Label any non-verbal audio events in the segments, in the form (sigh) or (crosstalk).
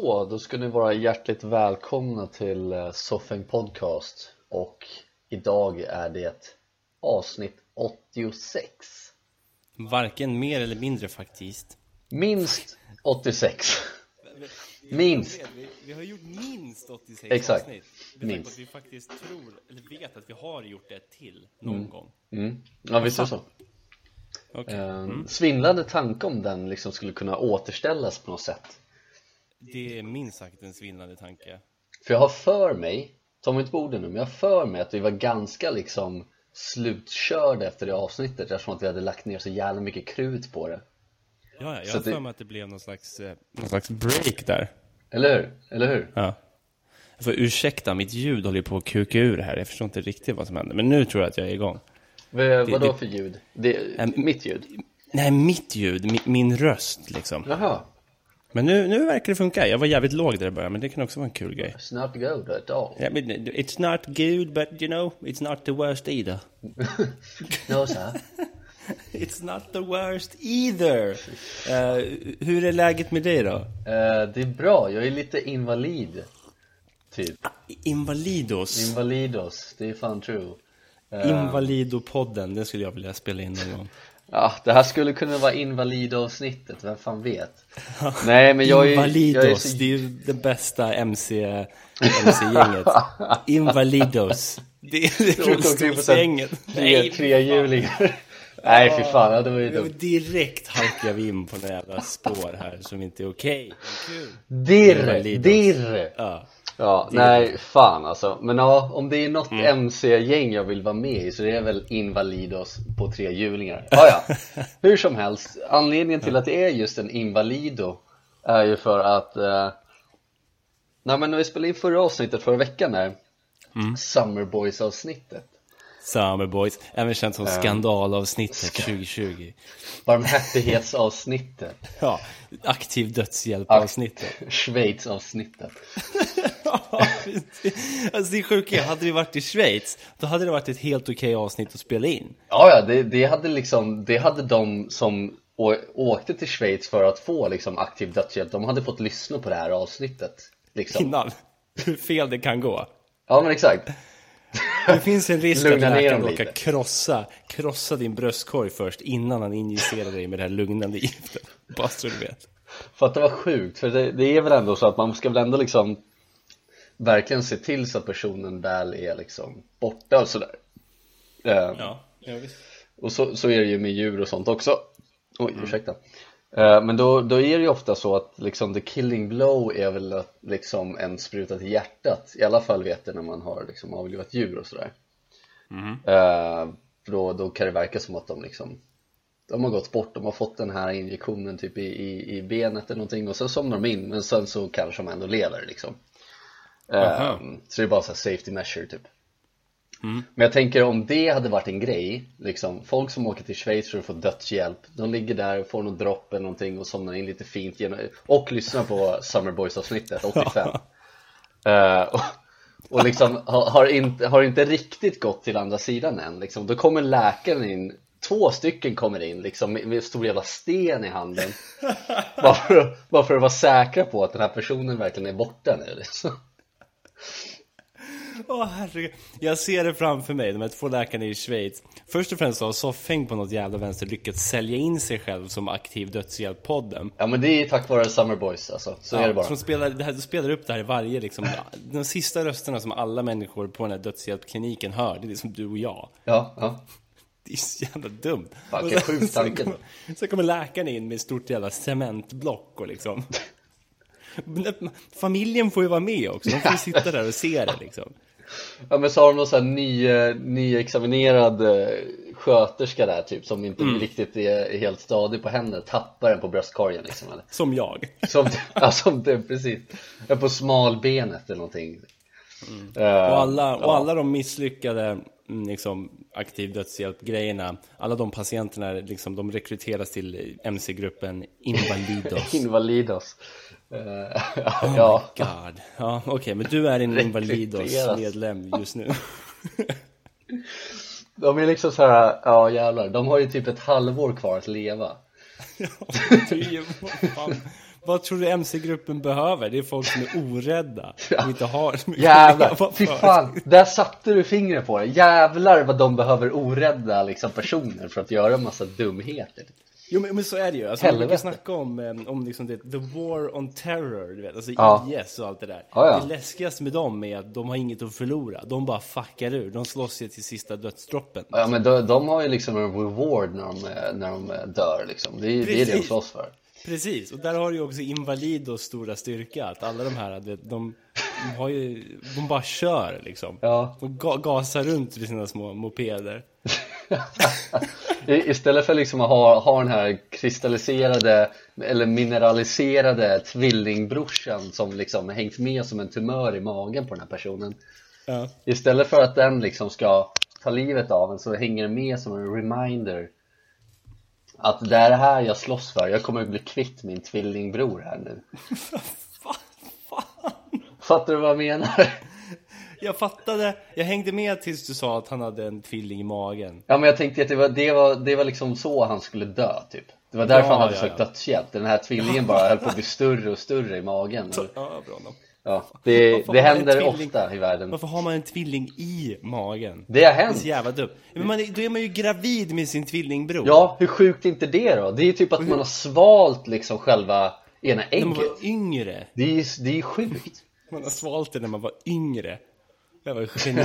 Så, då ska ni vara hjärtligt välkomna till eh, Soffeng Podcast. Och idag är det avsnitt 86 Varken mer eller mindre faktiskt. Minst 86 Minst. Vi, vi har gjort minst 86 Exakt. avsnitt. Minst. att vi faktiskt tror, eller vet att vi har gjort det till någon gång. Mm. Ja visst är det så. Okej, eh, Svindlande tanke om den liksom skulle kunna återställas på något sätt det är minst sagt en svindlande tanke. För jag har för mig, ta mig inte på orden nu, men jag har för mig att vi var ganska liksom slutkörda efter det avsnittet eftersom att vi hade lagt ner så jävla mycket krut på det. Ja, ja jag har det- för mig att det blev någon slags, eh, någon slags break där. Eller hur? Eller hur? Ja. Jag får ursäkta, mitt ljud håller på att kuka ur här. Jag förstår inte riktigt vad som händer Men nu tror jag att jag är igång. V- Vadå det- för ljud? Det, mitt ljud? Nej, mitt ljud, min, min röst liksom. Jaha, Men nu, nu verkar det funka Jag var jävligt låg där i början Men det kan också vara en kul grej it's not good at all Ja, men it's not good, but you know, it's not the worst either. (laughs) No sir (laughs) It's not the worst either. Eh, hur är läget med dig då? Eh, Det är bra, jag är lite invalid Typ, Invalidos. invalidos, det är fan true Invalidopodden, den skulle jag vilja spela in någon gång. Ja, det här skulle kunna vara invalidavsnittet, vem fan vet? (laughs) Nej men jag är, Invalidos, jag är så det är ju det bästa MC, MC-gänget. (laughs) Invalidos. Det är det åker omkring på så här gänget. tre, trehjulingar (laughs) Nej fy fan, ja, det var ju dumt Direkt halkar vi in på några jävla spår här som inte är okej. Kul. Dirr, dirr Ja. Ja, nej fan alltså. Men ja, om det är något MC-gäng jag vill vara med i så det är väl Invalidos på tre hjulingar (laughs) ja, ja, hur som helst Anledningen till att det är just en Invalido är ju för att eh, Nej men när vi spelade in förra avsnittet förra veckan där Summer Boys avsnittet Summer Boys, även känt som skandalavsnittet 2020. Barmhärtighetsavsnittet (laughs) Ja, aktiv dödshjälp-avsnittet. (laughs) Alltså det är sjuka, hade vi varit i Schweiz, då hade det varit ett helt okej avsnitt att spela in. Ja, ja, det, det hade liksom, det hade de som åkte till Schweiz för att få liksom aktiv dödshjälp, de hade fått lyssna på det här avsnittet liksom. Innan. Hur fel det kan gå. Ja men exakt Det finns en risk att läkaren råkar lite. krossa, krossa din bröstkorg först innan han injicerar dig med det här lugnande giftet. (laughs) Bara så du vet. För att det var sjukt, för det, det är väl ändå så att man ska väl ändå liksom verkligen se till så att personen väl är liksom borta och sådär eh, Ja, ja visst. Och så, så är det ju med djur och sånt också Oj, ursäkta Eh, Men då, då är det ju ofta så att liksom the killing blow är väl liksom en spruta till hjärtat. I alla fall vet det när man har liksom avlivat djur och sådär. Eh, för då, då kan det verka som att de liksom De har gått bort, de har fått den här injektionen typ i, i, i benet eller någonting och sen somnar de in. Men sen så kanske de ändå lever liksom. Eh, Aha. Så det är bara så safety measure typ men jag tänker om det hade varit en grej, liksom folk som åker till Schweiz för att få dödshjälp De ligger där, får någon dropp eller någonting och somnar in lite fint genom, och lyssnar på Summer Boys avsnittet 85 (laughs) Eh, och, och liksom har, har, inte, har inte riktigt gått till andra sidan än liksom. Då kommer läkaren in, två stycken kommer in liksom med, med en stor jävla sten i handen (laughs) bara för, att, bara för att vara säkra på att den här personen verkligen är borta nu liksom. Åh herregud, jag ser det framför mig, de här två läkarna i Schweiz. Först och främst så har Soffhäng på något jävla vänster lyckats sälja in sig själv som aktiv dödshjälp-podden. Ja men det är tack vare Summer Boys alltså, så är det bara. Som spelar, det här, de spelar upp det här i varje liksom, de sista rösterna som alla människor på den här dödshjälpkliniken hör, det är liksom du och jag. Ja, ja. Det är så jävla dumt. Fan, Och sen- sen kommer- Sen kommer läkaren in med ett stort jävla cementblock och liksom Familjen får ju vara med också, de får ju (laughs) sitta där och se det liksom. Ja men så har de någon sån här ny, eh, nyexaminerad eh, sköterska där typ som inte riktigt är helt stadig på händerna, tappar den på bröstkorgen liksom eller? Som jag. (laughs) Som, ja, som det, precis, är på smalbenet eller någonting. Eh, Och alla, och ja. alla de misslyckade mm, liksom, aktiv dödshjälp-grejerna, alla de patienterna, liksom, de rekryteras till MC-gruppen Invalidos. (laughs) Invalidos (laughs) Oh Ja, God. Ja, okej, men du är en. Invalidos-medlem just nu. (laughs) de är liksom så här, ja jävlar, de har ju typ ett halvår kvar att leva. (laughs) Vad tror du MC-gruppen behöver? Det är folk som är orädda och inte har så mycket Jävlar, fy fan, där satte du fingret på det. Jävlar vad de behöver orädda liksom, personer för att göra massa dumheter Jo men, men så är det ju, alltså, man brukar Helvete. snacka om, eh, om liksom det, the war on terror, du vet, alltså Ja. IS och allt det där. Ja, ja. Det läskigaste med dem är att de har inget att förlora, de bara fuckar ur, de slåss ju till sista dödsdroppen. Ja men de, de har ju liksom en reward när de, när de dör liksom Det är, det, är det de Precis. slåss för Precis, och där har du ju också Invalidos stora styrka, att alla de här, de, de, har ju, de bara kör liksom. Ja. De ga, gasar runt med sina små mopeder. (laughs) Istället för liksom att ha, ha den här kristalliserade eller mineraliserade tvillingbrorsan som liksom hängt med som en tumör i magen på den här personen Ja. Istället för att den liksom ska ta livet av en så hänger den med som en reminder Att det är det här jag slåss för, jag kommer att bli kvitt min tvillingbror här nu. (laughs) Fattar du vad jag menar? Jag fattade, jag hängde med tills du sa att han hade en tvilling i magen. Ja men jag tänkte att det var, det var, det var liksom så han skulle dö typ Det var därför Ja, han hade ja, sökt ja. dödshjälp Den här tvillingen bara höll på att bli större och större i magen (laughs) Ja, bra då. Ja, det, Varför det händer ofta i världen Varför har man en tvilling i magen? Det har Det är hänt så jävla dumt. Men man, då är man ju gravid med sin tvillingbror. Ja, hur sjukt är inte det då? Det är ju typ att man har svalt liksom själva ena När man ägget var yngre. Det är ju det är ju sjukt (laughs) Man har svalt det när man var yngre. Det var (laughs) geni.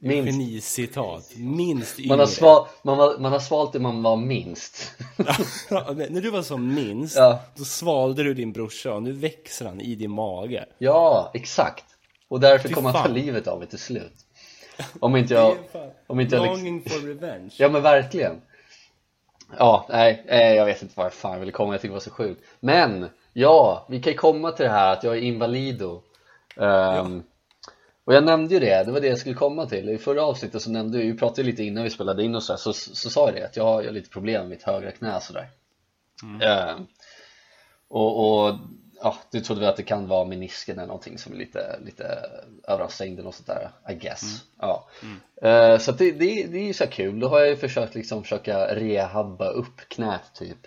Minst Genicitat. Minst yngre. man har, sval, man, var, man har svalt det man var minst (laughs) Ja, när du var som minst, Ja. då svalde du din brorsa och nu växer han i din mage. Ja, exakt Och därför kommer han ta livet av det till slut Om inte jag, om inte jag liksom, Longing for revenge. Ja men verkligen Ja, nej, eh, jag vet inte var fan jag ville komma, jag tycker det var så sjukt Men, ja, vi kan ju komma till det här att jag är invalido Ehm, Och jag nämnde ju det, det var det jag skulle komma till. I förra avsnittet så nämnde jag, vi pratade lite innan vi spelade in och så, här, så, så sa jag det att jag har, jag har lite problem med mitt högra knä sådär. Ehm, och, och ja, du trodde väl att det kan vara menisken eller någonting som är lite, lite överansträngd eller något sånt där, I guess. Ja. Eh, Så att det, det, det är ju så kul, då har jag ju försökt liksom försöka rehabba upp knät typ.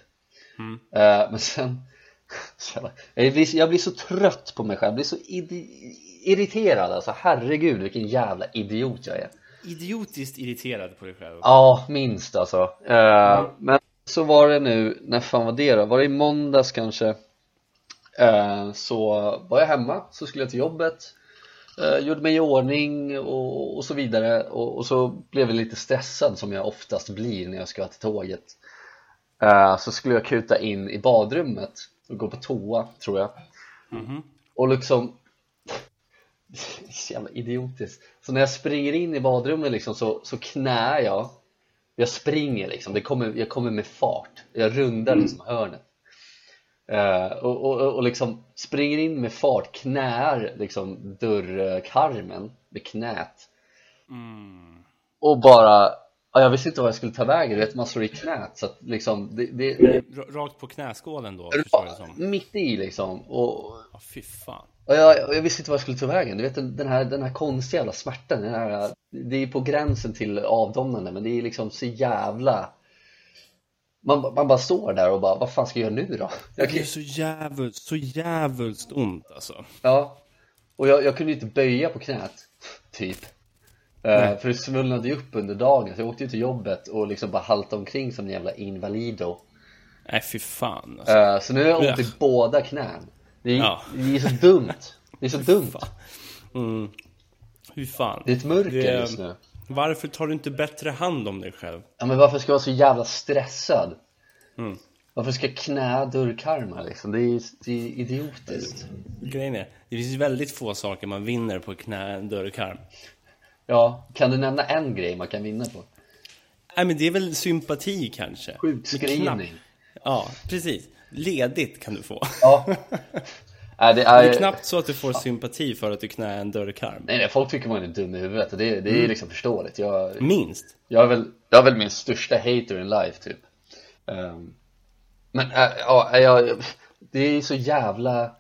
Eh, Men sen, (laughs) så jävla- jag blir, jag blir så trött på mig själv, jag blir så idi- irriterad alltså, herregud vilken jävla idiot jag är Idiotiskt irriterad på dig själv. Ja, minst alltså Eh, Men så var det nu, när fan var det då? Var det i måndags kanske? Eh, Så var jag hemma, så skulle jag till jobbet eh, Gjorde mig i ordning och, och så vidare och, och så blev jag lite stressad som jag oftast blir när jag ska till tåget Så skulle jag kuta in i badrummet och gå på toa, tror jag Och liksom (laughs) så jävla idiotiskt. Så när jag springer in i badrummet liksom så, så knär jag. Jag springer liksom, det kommer, jag kommer med fart. Jag rundar liksom hörnet. Eh, och, och, och liksom springer in med fart, knär liksom dörrkarmen med knät. Och bara, ja, jag visste inte vad jag skulle ta vägen, du vet man slår i knät så att liksom det, det, Rakt på knäskålen då, som. mitt i liksom. Och Ja, fy fan. Och jag, och jag visste inte vad jag skulle ta vägen, du vet den, här, den här konstiga jävla smärtan, den här, det är på gränsen till avdomnande men det är liksom så jävla man, man bara står där och bara, vad fan ska jag göra nu då? Jag, Det är så jävligt, så jävligt ont alltså. ja, och jag, jag kunde inte böja på knät, typ. Eh, För det svullnade ju upp under dagen, så jag åkte ju till jobbet och liksom bara haltade omkring som en jävla invalido. Nej, fy fan alltså. Eh, Så nu har jag ont i båda knän det är, Ja. det är så dumt, det är så dumt Mm. Fy fan. Det är ett mörker Det- just nu Varför tar du inte bättre hand om dig själv? Ja men varför ska jag vara så jävla stressad? Mm. Varför ska jag knä dörrkarmar liksom? Det är, det är idiotiskt Grejen är, det finns väldigt få saker man vinner på knä dörrkarm. Ja, kan du nämna en grej man kan vinna på? Nej men det är väl sympati kanske? Sjukskrivning Ja, precis. Ledigt kan du få. Ja Nej, (laughs) det Det är, är knappt så att du får sympati för att du knä en dörrkarm. nej, nej, folk tycker man är dum i huvudet och det, det är liksom förståeligt jag, Minst. jag, är väl, jag är väl min största hater in life typ Ehm, Men äh, ja, jag, det är så jävla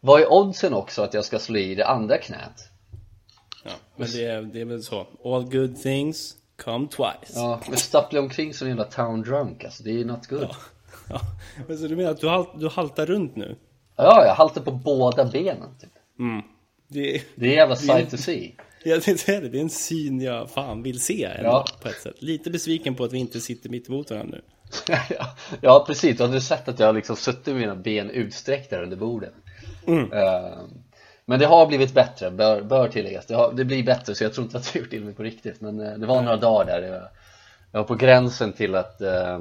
Vad är oddsen också att jag ska slå i det andra knät? Ja, men det är, det är väl så. All good things come twice. Ja, men stappla omkring som en jävla town drunk alltså, det är not good Ja, (laughs) men så du menar att du, halt, du haltar runt nu? Ja, jag haltar på båda benen typ. Det, Det är en jävla sight to see. ja, det, är det. det är en syn jag fan vill se ändå, Ja. på ett sätt. Lite besviken på att vi inte sitter mitt emot varandra nu. (laughs) Ja, ja precis, du hade sett att jag har liksom suttit med mina ben utsträckta under bordet Eh, Men det har blivit bättre, bör, bör tilläggas det, har, det blir bättre så jag tror inte att jag gjort illa mig på riktigt Men eh, det var några dagar där jag, jag var på gränsen till att eh,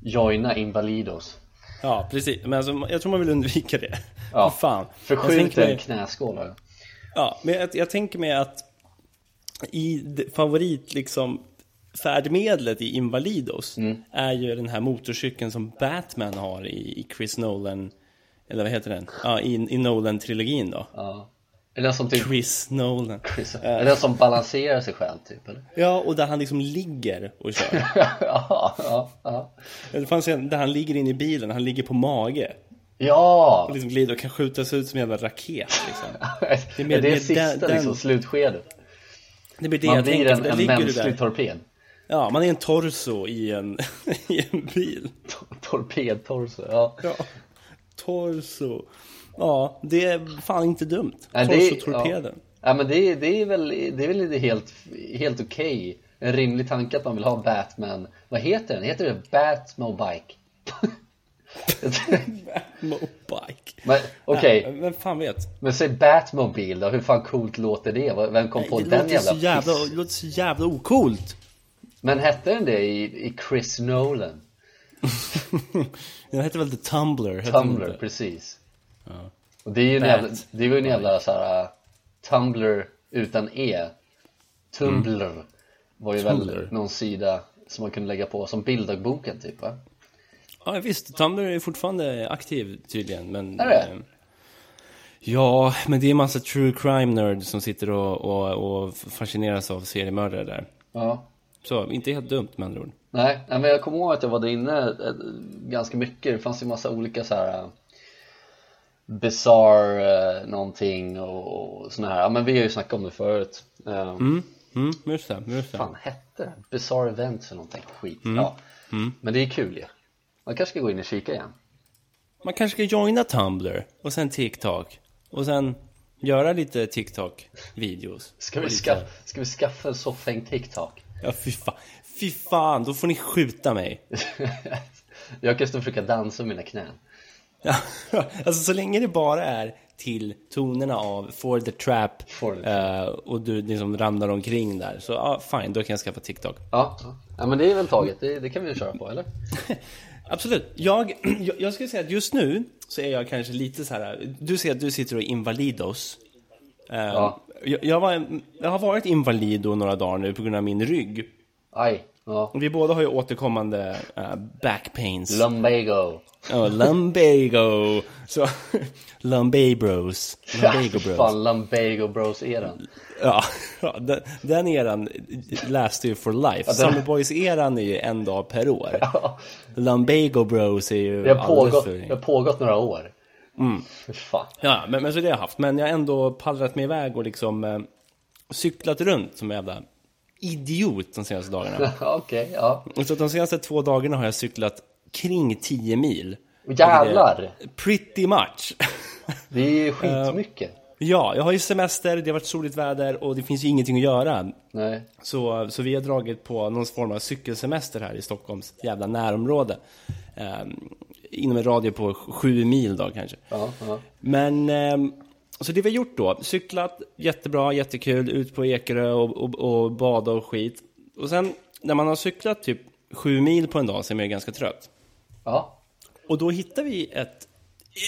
joina Invalidos Ja, precis. Men alltså, jag tror man vill undvika det. Ja, fan. Förskjuten mig- knäskål. Ja, men jag, jag tänker mig att i favorit liksom färdmedlet i Invalidos Mm. är ju den här motorcykeln som Batman har i, i Chris Nolan eller vad heter den? Ja, i, i Nolan-trilogin då. Ja. Är det den som typ Chris Nolan. Är det den som balanserar sig själv typ eller? Ja, och där han liksom ligger och kör. (laughs) ja, ja, ja. Det fanns en där han ligger inne i bilen, han ligger på mage. Ja! Och liksom glider och kan skjutas ut som en jävla raket liksom. (laughs) Det är, mer- det är mer sista den- liksom, slutskedet Det blir det Man jag blir tänker, en, en mänsklig torped Ja, man är en torso i en, (laughs) i en bil. Torpedtorso, ja Ja, torso. Ja, det är fan inte dumt. Nej, Torso-torpeden. Ja. ja men det är, det är väl, det är väl inte helt, helt okej En rimlig tanke att man vill ha Batman Vad heter den? Heter det Batmobike? Mobike. men okej, Ja, vem fan vet? men säg Batmobil då, hur fan coolt låter det? Vem kom på det den jävla så jävla, det låter så jävla ocoolt. Men hette den det i, i Chris Nolan? (laughs) Den heter väl The Tumblr, inte? precis Och det är ju en jävla, det är ju en jävla såhär Tumblr utan E Tumblr var ju väl Tumblr. någon sida som man kunde lägga på som bilddagboken typ va? Ja visst, Tumblr är fortfarande aktiv tydligen. Men, Är det? eh, Ja, men det är en massa true crime nerds som sitter och, och, och fascineras av seriemördare där. Ja Så, inte helt dumt med andra ord. Nej, men jag kommer ihåg att jag var där inne eh, ganska mycket Det fanns ju massa olika så här Bizarre eh, någonting och, och såna här, ja men vi har ju snackat om det förut Eh, Mm, mm, just det, just det. fan hette det? Bizarre events eller någonting skit Mm. Ja, men det är kul ju Man kanske ska gå in och kika igen Man kanske ska joina Tumblr och sen TikTok. Och sen göra lite TikTok-videos. Ska vi, lite- skaffa, ska vi skaffa en soffhäng TikTok? Ja, fy fan. Fy fan, då får ni skjuta mig. (laughs) jag kan stå och försöka dansa med mina knän Ja, (laughs) alltså så länge det bara är till tonerna av For the Trap For the eh, och du liksom ramlar omkring där. Så ja, fine, då kan jag skaffa TikTok. Ja, ja. men det är väl taget, det, det kan vi ju köra på eller? (laughs) Absolut. Jag, jag, skulle säga att just nu så är jag kanske lite så här. Du ser att du sitter och invalidos. Eh, Ja. jag, jag, var, jag har varit invalido några dagar nu på grund av min rygg. Aj, ja Vi båda har ju återkommande uh, back pains. Lumbago Ja, lumbago. Så, lumbabros. Lumbago (laughs) bros. Fan, Lumbago bros-eran Ja, (laughs) ja, den, den eran läste ju for life. Summer Boys-eran är ju en dag per år. (laughs) Lumbago bros är ju Det har pågått, för... det har pågått några år mm. Fan Ja, men, men så det har jag haft. Men jag har ändå pallrat mig iväg och liksom eh, cyklat runt som en jävla idiot de senaste dagarna. (laughs) Okej, ja Och så de senaste två dagarna har jag cyklat kring 10 mil. Jävlar! Pretty much. (laughs) Det är ju skitmycket ja, jag har ju semester, det har varit soligt väder och det finns ju ingenting att göra. Nej, Så, så vi har dragit på någon form av cykelsemester här i Stockholms jävla närområde. Ehm, inom en radie på sju mil då kanske. ja, ja Men, ehm, så det vi har gjort då, cyklat, jättebra, jättekul, ut på Ekerö och, och, och bada och skit. Och sen när man har cyklat typ sju mil på en dag så är man ju ganska trött. Ja, Och då hittar vi ett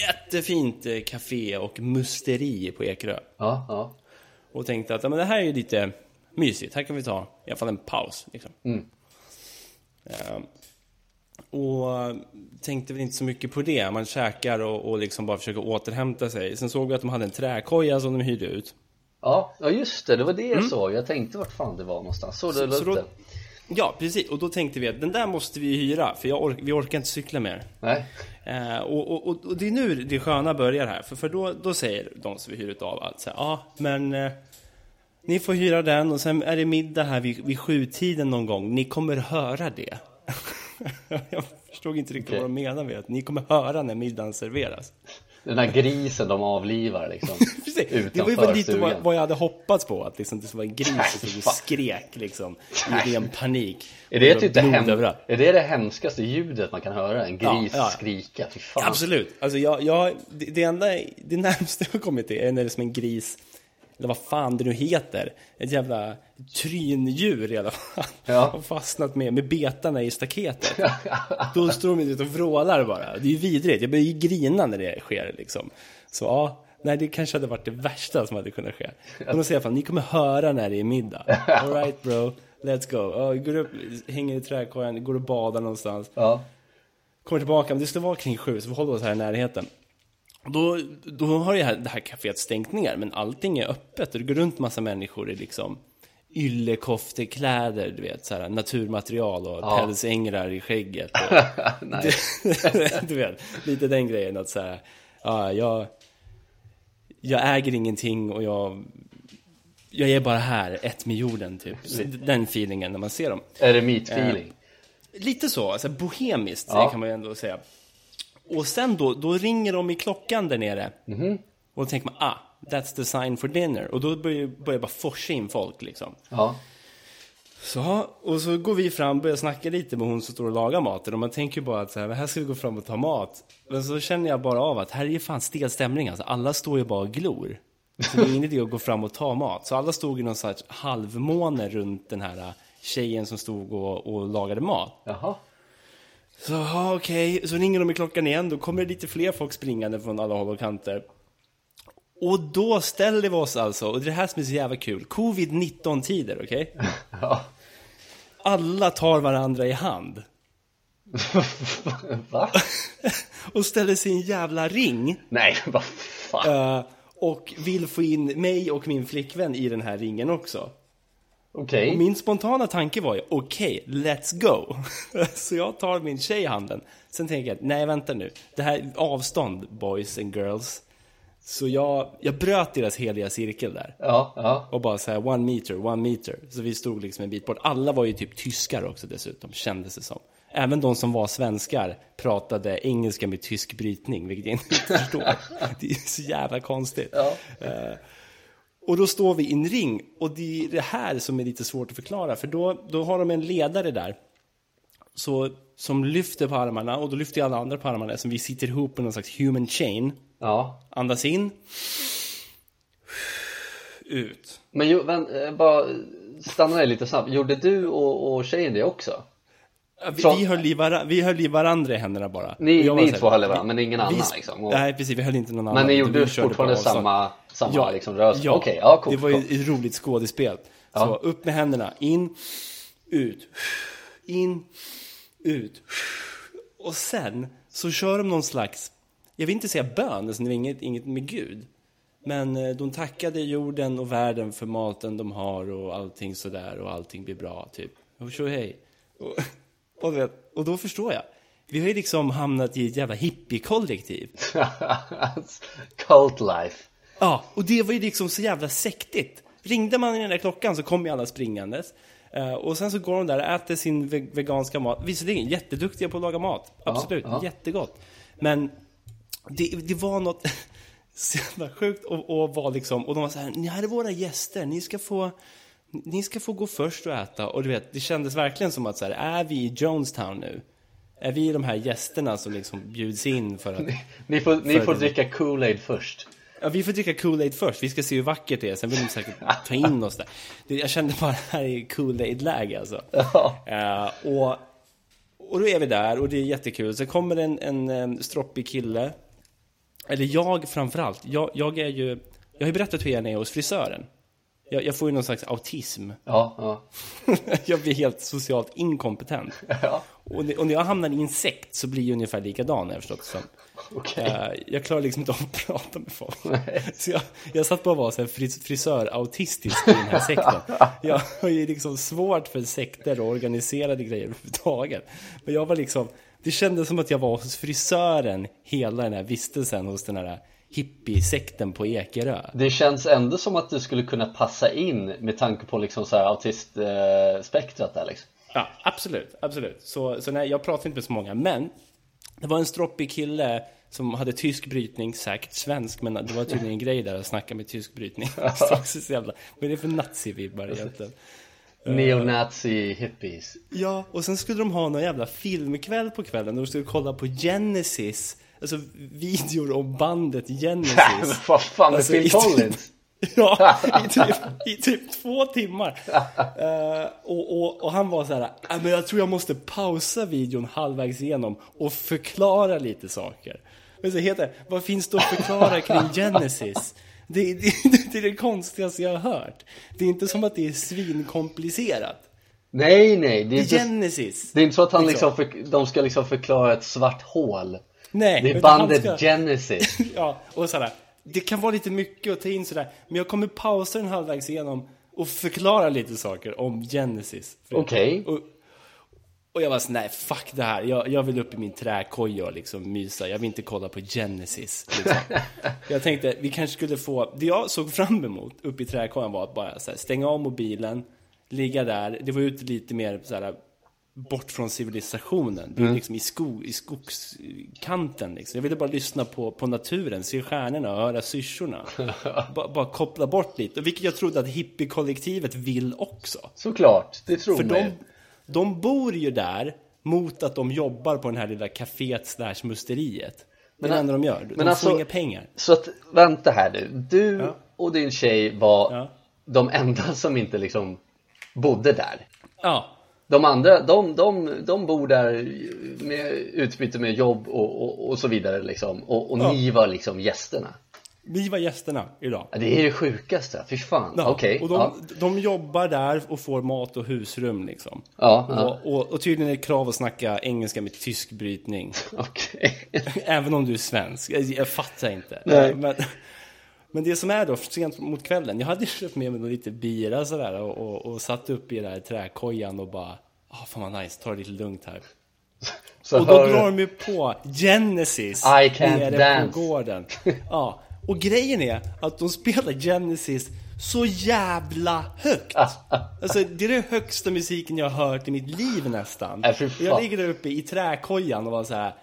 jättefint eh, café och musteri på Ekerö. ja, ja Och tänkte att ja, men det här är ju lite mysigt, här kan vi ta i alla fall en paus. Liksom. Mm. Och tänkte väl inte så mycket på det. Man käkar och, och liksom bara försöker återhämta sig. Sen såg vi att de hade en träkoja som de hyrde ut. Ja, ja just det, det var det jag såg Jag tänkte vart fan det var någonstans Så Så upp då, ja, precis. Och då tänkte vi att den där måste vi hyra, för jag ork, vi orkar inte cykla mer. Nej, Eh, och, och, och, och det är nu det sköna börjar här. För, för då, då säger de som vi hyr ut av att så ja, men eh, ni får hyra den och sen är det middag här vid, vid sjutiden någon gång. Ni kommer höra det. (laughs) förstod inte riktigt okay. vad de menade med att ni kommer höra när middagen serveras. Den här grisen de avlivar liksom (laughs) Precis. Det var ju lite vad, vad jag hade hoppats på Att liksom, det vara en gris som skrek liksom I ren panik är det, typ det, hem, är det det hemskaste ljudet man kan höra? En gris ja, ja. skrika? Fy fan. Absolut, alltså jag, jag, det, det enda Det närmaste jag har kommit till är när det är som en gris eller vad fan det nu heter, ett jävla tryndjur i alla fall, ja. (laughs) har fastnat med, med betarna i staketet. Då står de ut och vrålar bara. Det är ju vidrigt, jag börjar ju grina när det sker liksom. Så ja, nej det kanske hade varit det värsta som hade kunnat ske. Men de säger i alla fall, ni kommer höra när det är middag. Alright bro, let's go. Oh, går upp, hänger i trädkorgen, går och badar någonstans. Ja. Kommer tillbaka, men det ska vara kring sju, så vi håller oss här i närheten. Då, då har det här, det här kaféet stängt ner, men allting är öppet och det går runt massa människor i liksom yllekoftekläder, du vet, så här, naturmaterial och ja. pälsängrar i skägget. Och, (laughs) (laughs) du vet, lite den grejen att så här, ja, jag, jag äger ingenting och jag, jag är bara här, ett med jorden, typ. den feelingen när man ser dem. Är det meat-feeling? Eh, lite så, alltså bohemiskt ja. kan man ju ändå säga. Och sen då, då ringer de i klockan där nere. Mm -hmm. Och då tänker man, ah, that's the sign for dinner. Och då börjar, börjar bara forsa in folk liksom. Ja. Så, och så går vi fram och börjar snacka lite med hon som står och lagar maten. Och man tänker ju bara att så här, här ska vi gå fram och ta mat. Men så känner jag bara av att här är ju fan stel stämning. Alltså, alla står ju bara och glor. Så det är ingen idé att gå fram och ta mat. Så alla stod i någon sorts halvmåne runt den här tjejen som stod och, och lagade mat. Jaha. Så ja, okej, okay. så ringer de i klockan igen. Då kommer det lite fler folk springande från alla håll och kanter. Och då ställer vi oss alltså, och det är det här som är så jävla kul, covid-19 tider, okej? Okay? (laughs) Ja. Alla tar varandra i hand. (laughs) Va? (laughs) och ställer en jävla ring. Nej, vad fan. Uh, och vill få in mig och min flickvän i den här ringen också. Okej. Okay. min spontana tanke var ju, okej, okay, let's go. (laughs) så jag tar min tjej i handen. Sen tänker jag, nej vänta nu. Det här är avstånd, boys and girls. Så jag, jag bröt deras heliga cirkel där. Ja, ja. Och bara så här, one meter, one meter. Så vi stod liksom en bit bort. Alla var ju typ tyskar också dessutom, kändes det som. Även de som var svenskar pratade engelska med tysk brytning, vilket jag inte (laughs) förstår. Det är så jävla konstigt. Ja. Uh, och då står vi i en ring och det är det här som är lite svårt att förklara för då, då har de en ledare där så, som lyfter på armarna och då lyfter alla andra på armarna som vi sitter ihop på någon slags human chain. Ja. Andas in. Ut. Men ju, vän, eh, bara stanna där lite snabbt. Gjorde du och, och tjejen det också? Vi, vi, höll i var, vi höll i varandra i händerna bara. Ni, ni två höll i varandra, men ingen annan vi, liksom? Och... Nej, precis, vi höll inte någon annan. Men ni gjorde fortfarande samma, samma ja, liksom, rörelse? Ja, okay, ja cool, det var ju ett roligt skådespel. Ja. Så upp med händerna, in, ut, in, ut. Och sen så kör de någon slags, jag vill inte säga bön, alltså det var inget, inget med Gud. Men eh, de tackade jorden och världen för maten de har och allting sådär och allting blir bra typ. Och hej. Och, och, vet, och då förstår jag. Vi har ju liksom hamnat i ett jävla hippie-kollektiv. (laughs) Cult life. Ja, och det var ju liksom så jävla sektigt. Ringde man i den där klockan så kom ju alla springandes. Uh, och sen så går de där och äter sin veganska mat. Visserligen jätteduktiga på att laga mat. Absolut, ja, ja. jättegott. Men det, det var något (laughs) så jävla sjukt och, och var liksom, och de var så här, ni här är våra gäster, ni ska få ni ska få gå först och äta. Och du vet, det kändes verkligen som att så här, är vi i Jonestown nu? Är vi de här gästerna som liksom bjuds in för att... Ni, ni får, ni får dricka Kool-Aid först. Ja, vi får dricka Kool-Aid först. Vi ska se hur vackert det är. Sen vill de säkert ta in oss där. Jag kände bara det här är Kool-Aid-läge alltså. Ja. Uh, och, och då är vi där och det är jättekul. Sen kommer en, en, en stroppig kille. Eller jag framförallt. Jag, jag är ju... Jag har ju berättat hur jag är hos frisören. Jag, jag, får ju någon slags autism. (laughs) Ja, ja. jag blir helt socialt inkompetent. (laughs) Ja. Och, och, när jag hamnar i en sekt så blir jag ungefär likadan, jag förstått som. Okay. Uh, eh, jag klarar liksom inte av att (laughs) prata med folk. så jag, jag satt bara och var så här frisör-autistisk i den här sekten. jag har ju liksom svårt för sekter och organiserade grejer överhuvudtaget. Men jag var liksom, det kändes som att jag var hos frisören hela den här vistelsen hos den här hippiesekten på Ekerö. Det känns ändå som att du skulle kunna passa in med tanke på liksom så här autistspektrat där liksom. Ja, absolut, absolut. Så, så nej, jag pratar inte med så många, men det var en stroppig kille som hade tysk brytning, säkert svensk, men det var tydligen en grej där att snacka med tysk brytning. (laughs) så jävla, vad är det för nazivibbar egentligen? Neonazi hippies Ja, och sen skulle de ha någon jävla filmkväll på kvällen och de skulle kolla på Genesis Alltså videor om bandet Genesis (laughs) Vad fan Alltså, Phil i- Collins? (laughs) Ja, i (laughs) typ, i typ två timmar. Eh, och, och, och han var så här, "Ah, men jag tror jag måste pausa videon halvvägs igenom och förklara lite saker. Men så heter vad finns det att förklara kring Genesis? Det, det, det är det konstigaste jag har hört. Det är inte som att det är svinkomplicerat. Nej, nej, det är Det är inte, Genesis. det är inte så att han Liksom. liksom, för, de ska liksom förklara ett svart hål Nej, Det är bandet ska- Genesis (laughs) Ja, och sådär. Det kan vara lite mycket att ta in sådär. Men jag kommer pausa den halvvägs igenom och förklara lite saker om Genesis. Okej. Och, och jag var så nej fuck det här. Jag, jag vill upp i min träkoja och liksom mysa. Jag vill inte kolla på Genesis. Liksom. (laughs) jag tänkte, vi kanske skulle få... Det jag såg fram emot uppe i träkojan var att bara här, stänga av mobilen, ligga där. Det var ute lite mer så här bort från civilisationen. Det är liksom i, skog, i skogskanten. Liksom. Jag ville bara lyssna på, på naturen, se stjärnorna och höra syrsorna. (laughs) bara, bara koppla bort lite. Vilket jag trodde att hippiekollektivet vill också. Såklart, det tror För man de, de bor ju där mot att de jobbar på den här lilla kaféet slash musteriet. Det är det enda de gör. De men får alltså- inga pengar. Så att, vänta här nu Du Ja. och din tjej var Ja. de enda som inte liksom bodde där Ja, De andra, de, de, de bor där med utbyte med jobb och, och, och så vidare liksom Och, och Ja. ni var liksom gästerna vi var gästerna idag. ja, Det är det sjukaste, fy fan, Ja, okej och de, ja. de jobbar där och får mat och husrum liksom. Ja. Och, och, och tydligen är det krav att snacka engelska med tysk brytning. (laughs) okej (laughs) Även om du är svensk. Jag, jag fattar inte. Nej. Men, men det som är då, sent mot kvällen. Jag hade köpt med mig lite bira sådär och, och, och satt upp i den här träkojan och bara ah fan vad nice, ta det lite lugnt här. (laughs) Så Och då drar de ju på Genesis I can't nere dance. på gården. (laughs) Ja, och grejen är att de spelar Genesis så jävla högt. (laughs) Alltså det är den högsta musiken jag har hört i mitt liv nästan. Äh. Jag ligger där uppe i träkojan och var så här.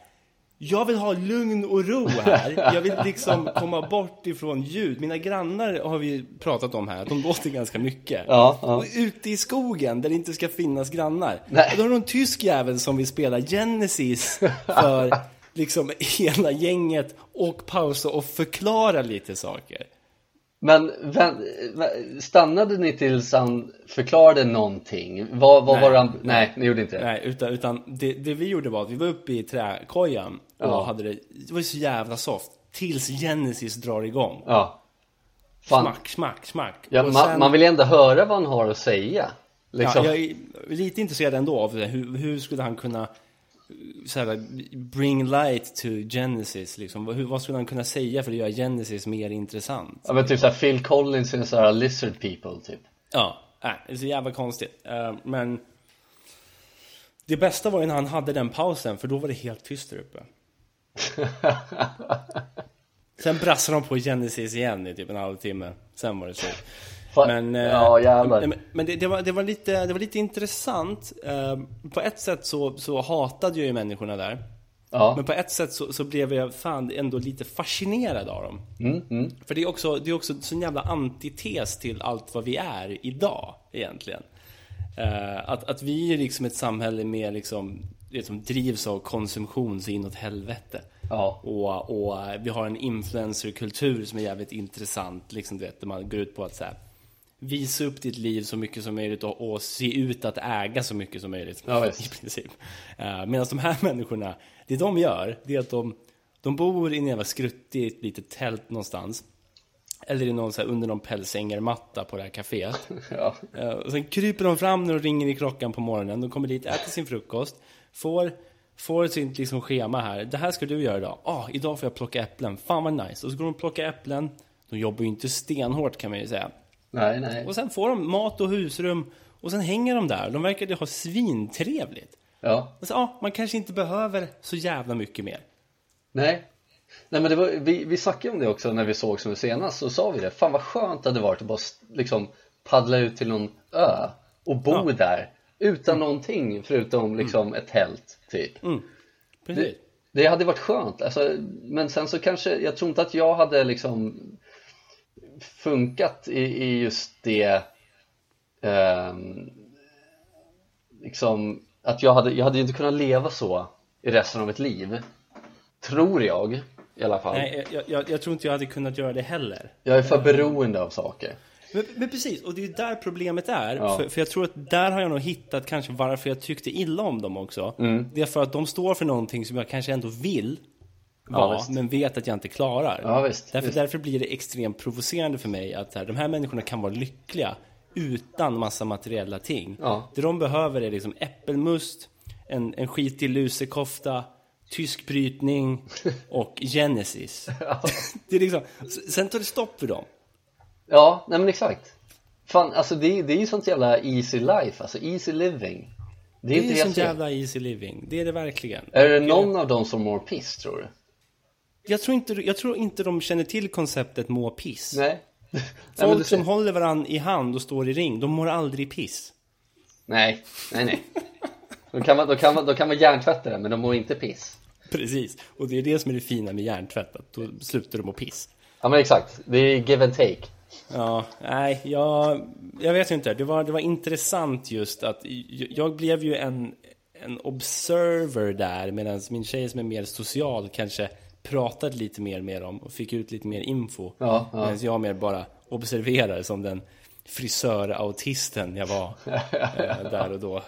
Jag vill ha lugn och ro här. Jag vill liksom komma bort ifrån ljud. Mina grannar har vi pratat om här, de låter ganska mycket. Ja, ja. Och ute i skogen där det inte ska finnas grannar. Nej. Då har de en tysk jävel som vill spela Genesis för liksom hela gänget och pausa och förklara lite saker. Men stannade ni tills han förklarade någonting? Vad, vad Nej, var han, nej, ni gjorde inte det? Nej, utan, utan det, det vi gjorde var att vi var uppe i träkojan och Ja. hade det, det var ju så jävla soft. Tills Genesis drar igång. Ja Fan, Smack, smack, smack. ja, Och man, sen- man vill ju ändå höra vad han har att säga liksom. Ja, jag är lite intresserad ändå av det. Hur, hur skulle han kunna så här, bring light to Genesis? Liksom? Hur, vad skulle han kunna säga för att göra Genesis mer intressant? Ja men typ såhär Phil Collins är såhär lizard people typ Ja, nej, det är så jävla konstigt. Eh, men det bästa var ju när han hade den pausen, för då var det helt tyst där uppe. (laughs) Sen brassade de på Genesis igen i typ en halvtimme. Sen var det slut. Men, eh, ja jävlar men, det, det, var, det, var lite, det var lite intressant. Eh, på ett sätt så, så hatade jag ju människorna där. Ja, Men på ett sätt så, så blev jag fan ändå lite fascinerad av dem. mm, mm. För det är också, det är också så jävla antites till allt vad vi är idag egentligen. Eh, att, att vi är liksom ett samhälle med liksom, det som drivs av konsumtion så inåt helvete. ja Och, och vi har en influencerkultur som är jävligt intressant. Liksom, du vet, där man går ut på att så här, visa upp ditt liv så mycket som möjligt och, och se ut att äga så mycket som möjligt. Ja. (laughs) I princip. Uh, Medan de här (laughs) människorna, det de gör, det är att de, de bor i en jävla skruttigt litet tält någonstans. Eller i någon, så här, under någon pälsängermatta på det här kaféet. (laughs) ja Eh, och sen kryper de fram när de ringer i klockan på morgonen. De kommer dit, äter sin frukost, får, får sitt liksom schema här. Det här ska du göra idag. Ah, idag får jag plocka äpplen. Fan vad nice. Och så går de och plockar äpplen. De jobbar ju inte stenhårt kan man ju säga. Nej, nej Och sen får de mat och husrum. Och sen hänger de där. De verkar ju ha svintrevligt. Ja, Alltså, ah, man kanske inte behöver så jävla mycket mer. nej Nej men det var, vi, vi snackade om det också när vi såg som senast, så sa vi det Fan vad skönt det hade varit att bara liksom paddla ut till någon ö och bo Ja. där Utan mm. någonting förutom liksom mm. ett tält typ. Mm. Det, det hade varit skönt, alltså, men sen så kanske, jag tror inte att jag hade liksom funkat i, i just det eh, liksom att jag hade, jag hade inte kunnat leva så i resten av mitt liv. Tror jag i alla fall. Nej, jag, jag, jag tror inte jag hade kunnat göra det heller. Jag är för beroende av saker men, men, precis, och det är ju där problemet är. Ja. För, för, jag tror att där har jag nog hittat kanske varför jag tyckte illa om dem också. Mm. Det är för att de står för någonting som jag kanske ändå vill vara, ja, men vet att jag inte klarar. Ja, visst, därför, visst. därför blir det extremt provocerande för mig att här, de här människorna kan vara lyckliga utan massa materiella ting. Ja. Det de behöver är liksom äppelmust, en, en skitig lusekofta, tysk brytning (laughs) och Genesis. (laughs) Det är liksom, sen tar det stopp för dem. Ja, nej men exakt. Fan, alltså det, det är ju sånt jävla easy life, alltså easy living. Det är, det är sånt jävla easy living, det är det verkligen. Är det någon av dem som mår piss tror du? Jag tror inte, jag tror inte de känner till konceptet må piss. Nej. (laughs) Folk nej, som håller varandra i hand och står i ring, de mår aldrig piss. Nej, nej, nej. Då kan man, då kan man, då kan man hjärntvätta det, men de mår inte piss. Precis, och det är det som är det fina med hjärntvätt, att då slutar de må piss. Ja men exakt, det är give and take. Ja, nej, jag, jag vet inte. Det var, det var intressant just att jag blev ju en, en observer där medan min tjej som är mer social kanske pratade lite mer med dem och fick ut lite mer info. Ja, ja. Medan jag mer bara observerar som den frisörautisten jag var (laughs) eh, där och då.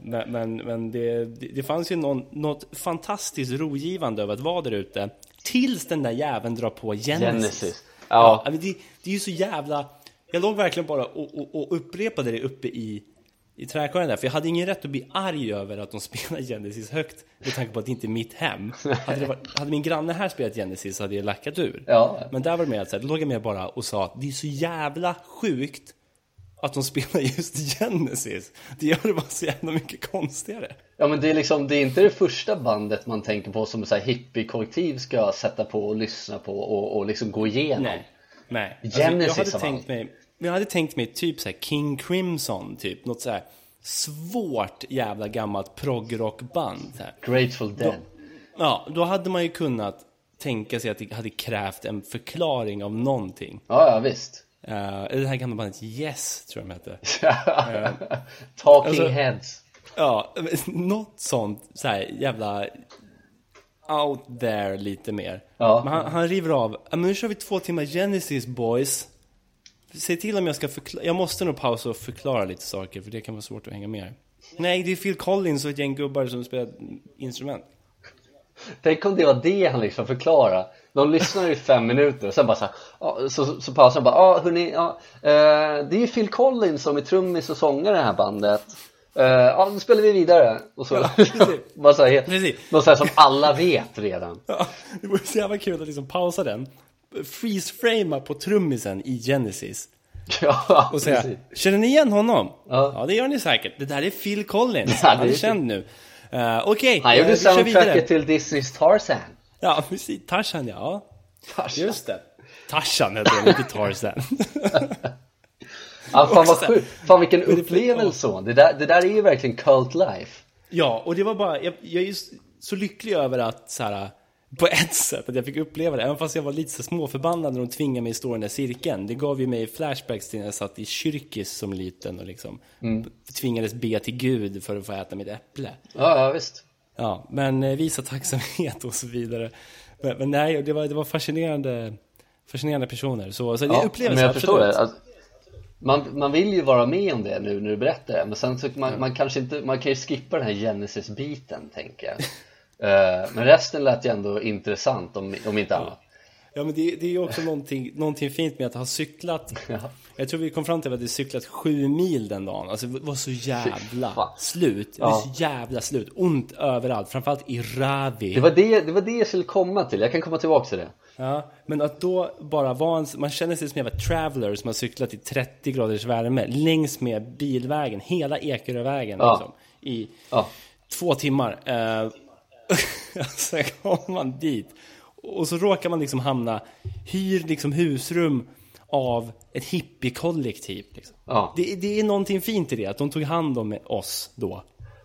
Men men, men det, det fanns ju någon, något fantastiskt rogivande över att vara där ute. Tills den där jäveln drar på Genesis. Genesis. Ja. ja det, det är ju så jävla... Jag låg verkligen bara och, och, och upprepade det uppe i, i trädgården där. För jag hade ingen rätt att bli arg över att de (laughs) spelar Genesis högt. Med tanke på att det inte är mitt hem. Hade, varit, hade min granne här spelat Genesis så hade jag lackat ur. Ja. Men där var det mer att så här, då låg jag med bara och sa att det är så jävla sjukt att de spelar just Genesis. Det gör det bara så jävla mycket konstigare. Ja men det är liksom, det är inte det första bandet man tänker på som så här hippie-kollektiv ska sätta på och lyssna på och, och liksom gå igenom. Nej. Nej. Genesis alltså, jag hade tänkt mig, jag hade tänkt mig typ så här King Crimson, typ något så här svårt jävla gammalt progrockband. Grateful Dead. Då, ja, då hade man ju kunnat tänka sig att det hade krävt en förklaring av någonting. Ja, ja visst. Uh, det här gamla bandet Yes, tror jag de hette. uh, (laughs) Talking alltså, Heads. Ja, (laughs) något sånt så här jävla out there lite mer. Ja. Men han, han river av. Men nu kör vi två timmar Genesis boys. Säg till om jag ska förklara. Jag måste nog pausa och förklara lite saker för det kan vara svårt att hänga med. Nej, det är Phil Collins och ett gäng gubbar som spelar instrument. Tänk om det var det han liksom förklarade. De lyssnar i fem minuter och sen bara så här, så, så pausar han bara, ja hörni, ja, eh, det är ju Phil Collins som är trummis och sångare i det här bandet. Uh, ja, då spelar vi vidare. Och så, ja, (laughs) bara så här, något så här som alla vet redan. Ja, det vore så jävla kul att liksom pausa den, freeze-framea på trummisen i Genesis. (laughs) Ja, och säga, precis. känner ni igen honom? Ja. ja, det gör ni säkert. Det där är Phil Collins, (laughs) ja, han är känd nu. Uh, Okej, okay, Han gjorde uh, soundtracket till Disneys Tarzan. Ja, precis. Tarzan, ja. Tarzan. Just det. Tarzan heter den, inte Tarzan. Ja, fan vad sjukt. Fan vilken upplevelse. Det där, det där är ju verkligen cult life. Ja, och det var bara, jag, jag är just så lycklig över att så här, på ett sätt att jag fick uppleva det, även fast jag var lite så småförbannad när de tvingade mig att stå i den där cirkeln. Det gav ju mig flashbacks till när jag satt i kyrkis som liten och liksom mm. tvingades be till Gud för att få äta mitt äpple. Ja, ja visst. Ja, men eh, visa tacksamhet och så vidare. Men, men nej, det var, det var fascinerande, fascinerande personer. Så, så ja, upplevelse, men jag absolut. förstår det. Alltså, man, man vill ju vara med om det nu när du berättar det, men sen så man, man kanske inte, man kan ju skippa den här Genesis-biten tänker jag. uh, men resten lät ju ändå intressant om, om inte annat. Ja men det, det är ju också någonting, någonting fint med att ha cyklat. (laughs) Ja. Jag tror vi kom fram till att vi cyklat sju mil den dagen. Alltså det var så jävla slut. Det var ja. så jävla slut, ont överallt Framförallt i Ravi. Det var det, det var det jag skulle komma till, jag kan komma tillbaka till det Ja, men att då bara vara en, man känner sig som en jävla traveler som har cyklat i 30 graders värme längs med bilvägen, hela Ekerövägen ja. liksom, i ja. två timmar. Eh, sen (laughs) kommer man dit och så råkar man liksom hamna, hyr liksom husrum av ett hippiekollektiv. Liksom. Ja. Det, det är någonting fint i det, att de tog hand om oss då.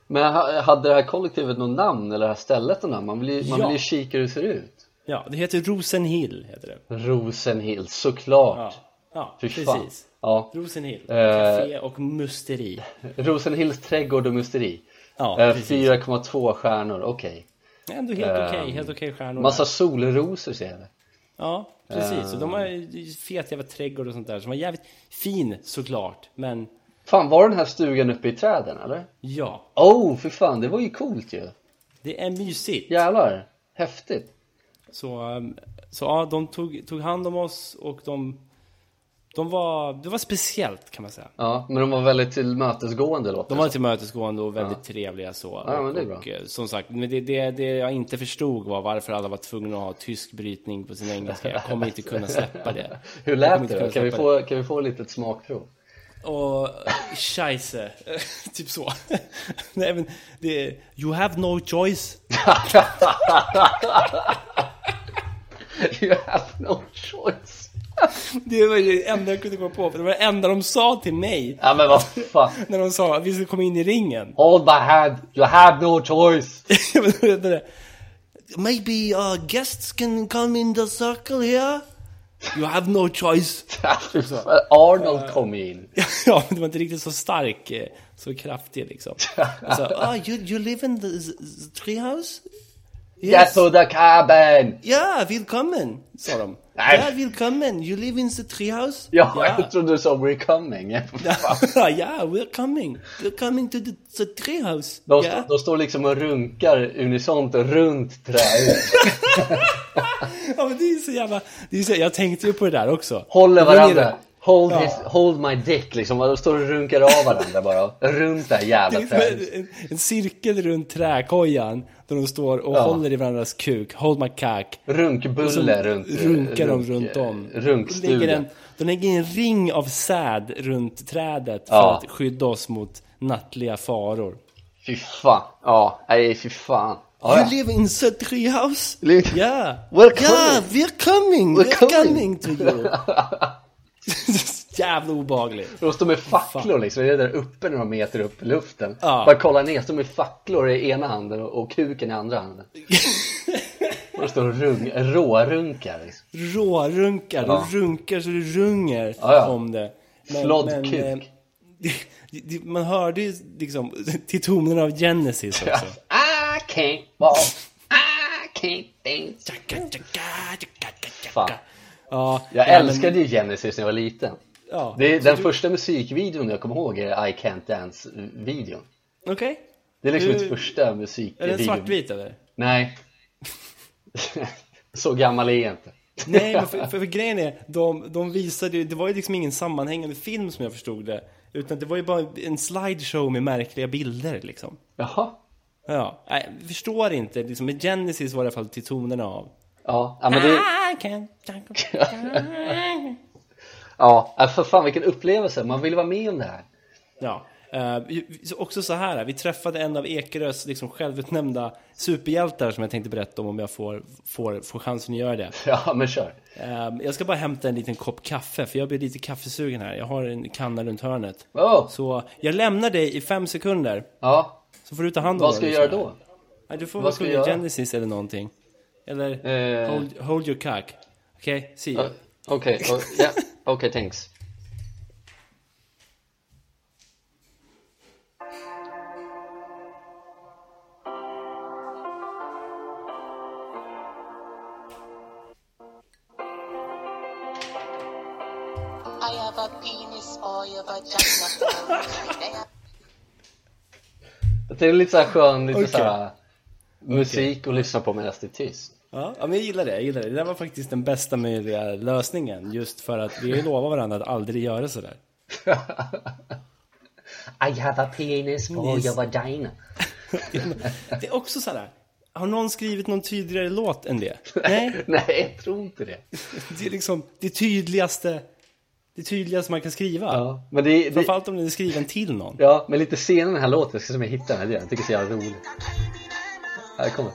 Men ha- hade det här kollektivet något namn eller det här stället något namn? Man vill ju, man vill ju kika hur det ser ut Ja, det heter Rosenhill, heter det. Rosenhild, såklart Ja, ja Fy fan. precis. Ja. Rosenhill, Eh. café och musteri. Rosenhills trädgård och musteri Ja, Eh, precis. 4,2 stjärnor, okej Ändå helt okej, Ehm, helt okej stjärnor. Massa där. solrosor ser jag Ja, precis. Och de har fet jävla trädgård och sånt där som var jävligt fin såklart. Men Fan, var den här stugan uppe i träden eller? ja, Oh, för fan, det var ju coolt ju det är mysigt. Jävlar, häftigt Så, um, så ja, de tog, tog hand om oss och de, de var, det var speciellt kan man säga. Ja, men de var väldigt tillmötesgående låter De det var tillmötesgående och väldigt trevliga så. Ja, men det är bra. och, eh, som sagt, men det, det, det jag inte förstod var varför alla var tvungna att ha tysk brytning på sin engelska. Jag kommer inte kunna släppa det. (laughs) Hur lät det då? Kan vi, få, kan vi få ett litet smakprov? Och scheisse, (laughs) typ så. (laughs) Nej men, det är, you have no choice. (laughs) You have no choice (laughs) Det var det enda jag kunde komma på, för det var det enda de sa till mig. Ja men vad fan (laughs) När de sa att vi skulle komma in i ringen. Hold my hand, you have no choice. Maybe uh, guests can come in the circle here? You have no choice. Arnold kom in ja, men det var inte riktigt så stark, eh, så kraftig liksom. Alltså, ah, you, you live in the, the treehouse? Get to the cabin! Ja, willkommen, sa de. Nej. Ja, willkommen, you live in the treehouse? Ja, ja. jag trodde du sa we're coming ja, (laughs) we're coming. We're coming to the, the treehouse. De, ja. de står liksom och runkar unisont runt trädet (laughs) ja, men det är så jävla... Det är så, jag tänkte ju på det där också. Håller varandra Hold, Ja. his, hold my dick liksom, de står och runkar av varandra bara Runt det här jävla trädet en, en cirkel runt träkojan där de står och Ja. håller i varandras kuk. Hold my cock. Runkbulle runt runkar de runk- runt om. Runkstuga De lägger, en, de ring av säd runt trädet för Ja. att skydda oss mot nattliga faror. Fy fan, ja, nej fy fan ja, You ja. live in the treehouse? Live- Ja. We're Ja, we're coming. We're We're, coming. coming. to you. (laughs) (laughs) Jävla obehagligt. De står med facklor liksom, det är där uppe några meter upp i luften Ja. Bara kolla ner, står med facklor i ena handen och, kuken i andra handen (laughs) Och de står och rung, rårunkar liksom. Rårunkar. Ja. De runkar så det runger Ja, ja. om det. Flodd eh, kuk. (laughs) det, det, man hörde ju liksom till tonerna av Genesis också. I can't walk, I can't dance Fan. Ja, Jag älskade ju Genesis när jag var liten Ja, Det är den du- första musikvideon jag kommer ihåg är I Can't Dance-videon Okej. Det är liksom Hur- mitt första Är den musikvideo svartvit eller? Nej (laughs) Så gammal är jag inte Nej, men för, för, för grejen är, de, de visade ju, det var ju liksom ingen sammanhängande film som jag förstod det. Utan det var ju bara en slideshow med märkliga bilder liksom. Jaha Ja, nej, jag förstår inte. Liksom, med Genesis var det i alla fall till tonerna av. Ja, ja men det (laughs) Ja, för fan vilken upplevelse, man vill vara med om det här Ja. så också så här, vi träffade en av Ekerös liksom självutnämnda superhjältar som jag tänkte berätta om om jag får, får, får chansen att göra det. (laughs) Ja men kör Eh, jag ska bara hämta en liten kopp kaffe för jag blir lite kaffesugen här. Jag har en kanna runt hörnet. oh, Så jag lämnar dig i fem sekunder. Ja, Så får du ta hand om vad ska jag göra då? Nej, du får Vad väl ska jag sjunga göra? Genesis eller någonting. Eller Eh. hold, hold your cock. Okej, see you. Uh, Okej, okay, ja, okej thanks I have a penis or your vagina. They have Det är lite så här skön, lite Okej. så musik att lyssna på medan det är tyst Ja, men jag gillar det, jag gillar det. Det där var faktiskt den bästa möjliga lösningen. Just för att vi lovar varandra att aldrig göra sådär. (laughs) I have a penis for your vagina Det är också sådär. Har någon skrivit någon tydligare låt än det? (laughs) Nej, Nej, jag tror inte det (laughs) det är liksom det tydligaste Det tydligaste man kan skriva Ja, men det, det Framförallt om den är skriven till någon Ja, men lite senare den här låten, jag ska se om jag hittar den här delen, jag tycker det är så jävla roligt Här kommer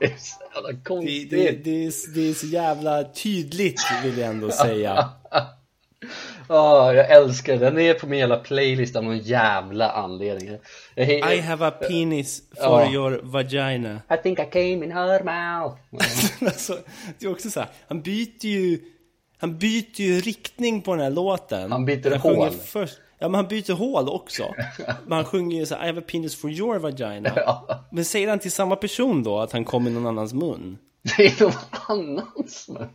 (laughs) jävla Det, konstigt. det, det, är, det är så jävla tydligt vill jag ändå säga. (laughs) Ja, jag älskar det. Den är på min jävla playlist av någon jävla anledning. I have a penis for Ja. your vagina. I think I came in her mouth. (laughs) alltså, det är också så här, han byter ju Han byter ju riktning på den här låten Han byter sjunger hål. först, Ja men han byter hål också (laughs) Men han sjunger ju så här, I have a penis for your vagina Ja. Men säger han till samma person då att han kom i någon annans mun? Det är någon annans men.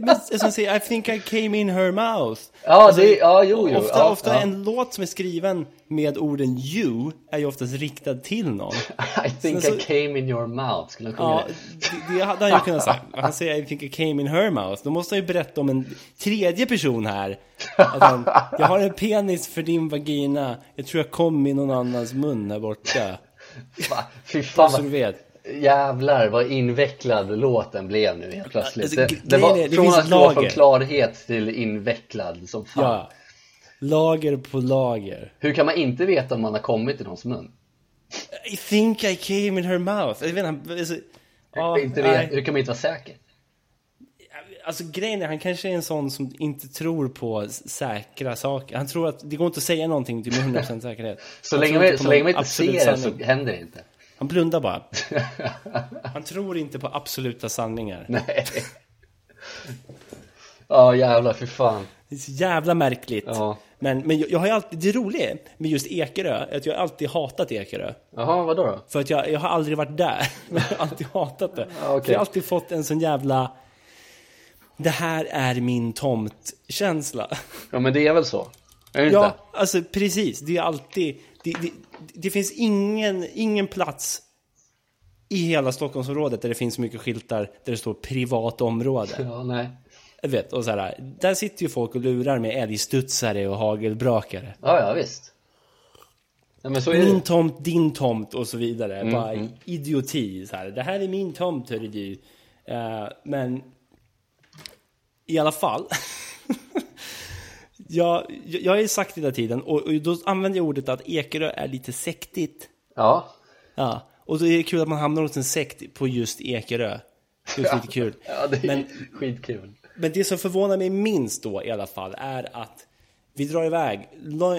Men som säger, I think I came in her mouth Ja, det, ja, jo, jo. Ofta, ja, ofta ja. en låt som är skriven med orden you är ju oftast riktad till någon I think Sen I så- came in your mouth. Skulle han sjunga Ja, det? det, hade han ju kunnat säga. (laughs) Han säger I think I came in her mouth. Då måste han ju berätta om en tredje person här. Att han, jag har en penis för din vagina. Jag tror jag kom i någon annans mun här borta. (laughs) Fy fan Så vad, vet. Jävlar vad invecklad låten blev nu helt plötsligt. Alltså, Det, det var det från att gå från klarhet till invecklad som fan. Ja. Lager på lager. Hur kan man inte veta om man har kommit i någons mun? I think I came in her mouth. Jag vet inte, alltså, inte vet, hur kan man inte vara säker? Alltså grejen är, han kanske är en sån som inte tror på säkra saker. Han tror att det går inte att säga någonting till med 100% säkerhet. Så länge, på så länge man inte ser det så händer det inte. Han blundar bara. (laughs) Han tror inte på absoluta sanningar. Nej. Ja jävlar, för fan. Det är så jävla märkligt. Ja. Men, men jag, jag har alltid, det roliga med just Ekerö, är att jag har alltid hatat Ekerö. Jaha, vadå då? För att jag, jag har aldrig varit där. Men (laughs) jag har alltid hatat det. Okej. För jag har alltid fått en sån jävla... Det här är min tomt-känsla. Ja men det är väl så? Är det inte? Ja, alltså precis. Det är alltid... Det, det, det finns ingen, ingen plats i hela Stockholmsområdet där det finns så mycket skyltar där det står privat område. Ja, nej. Jag vet, och så här, där sitter ju folk och lurar med älgstudsare och hagelbrakare. Ja, ja visst. Ja, Min det. tomt, din tomt och så vidare. Mm, Bara idioti. Så här. Det här är min tomt, hörru du. Eh, men i alla fall. (laughs) jag, jag har ju sagt det hela tiden och, och då använder jag ordet att Ekerö är lite sektigt. Ja. Ja, och då är det kul att man hamnar hos en sekt på just Ekerö. Det är lite kul. Ja, det är Men skitkul. Men det som förvånar mig minst då i alla fall är att vi drar iväg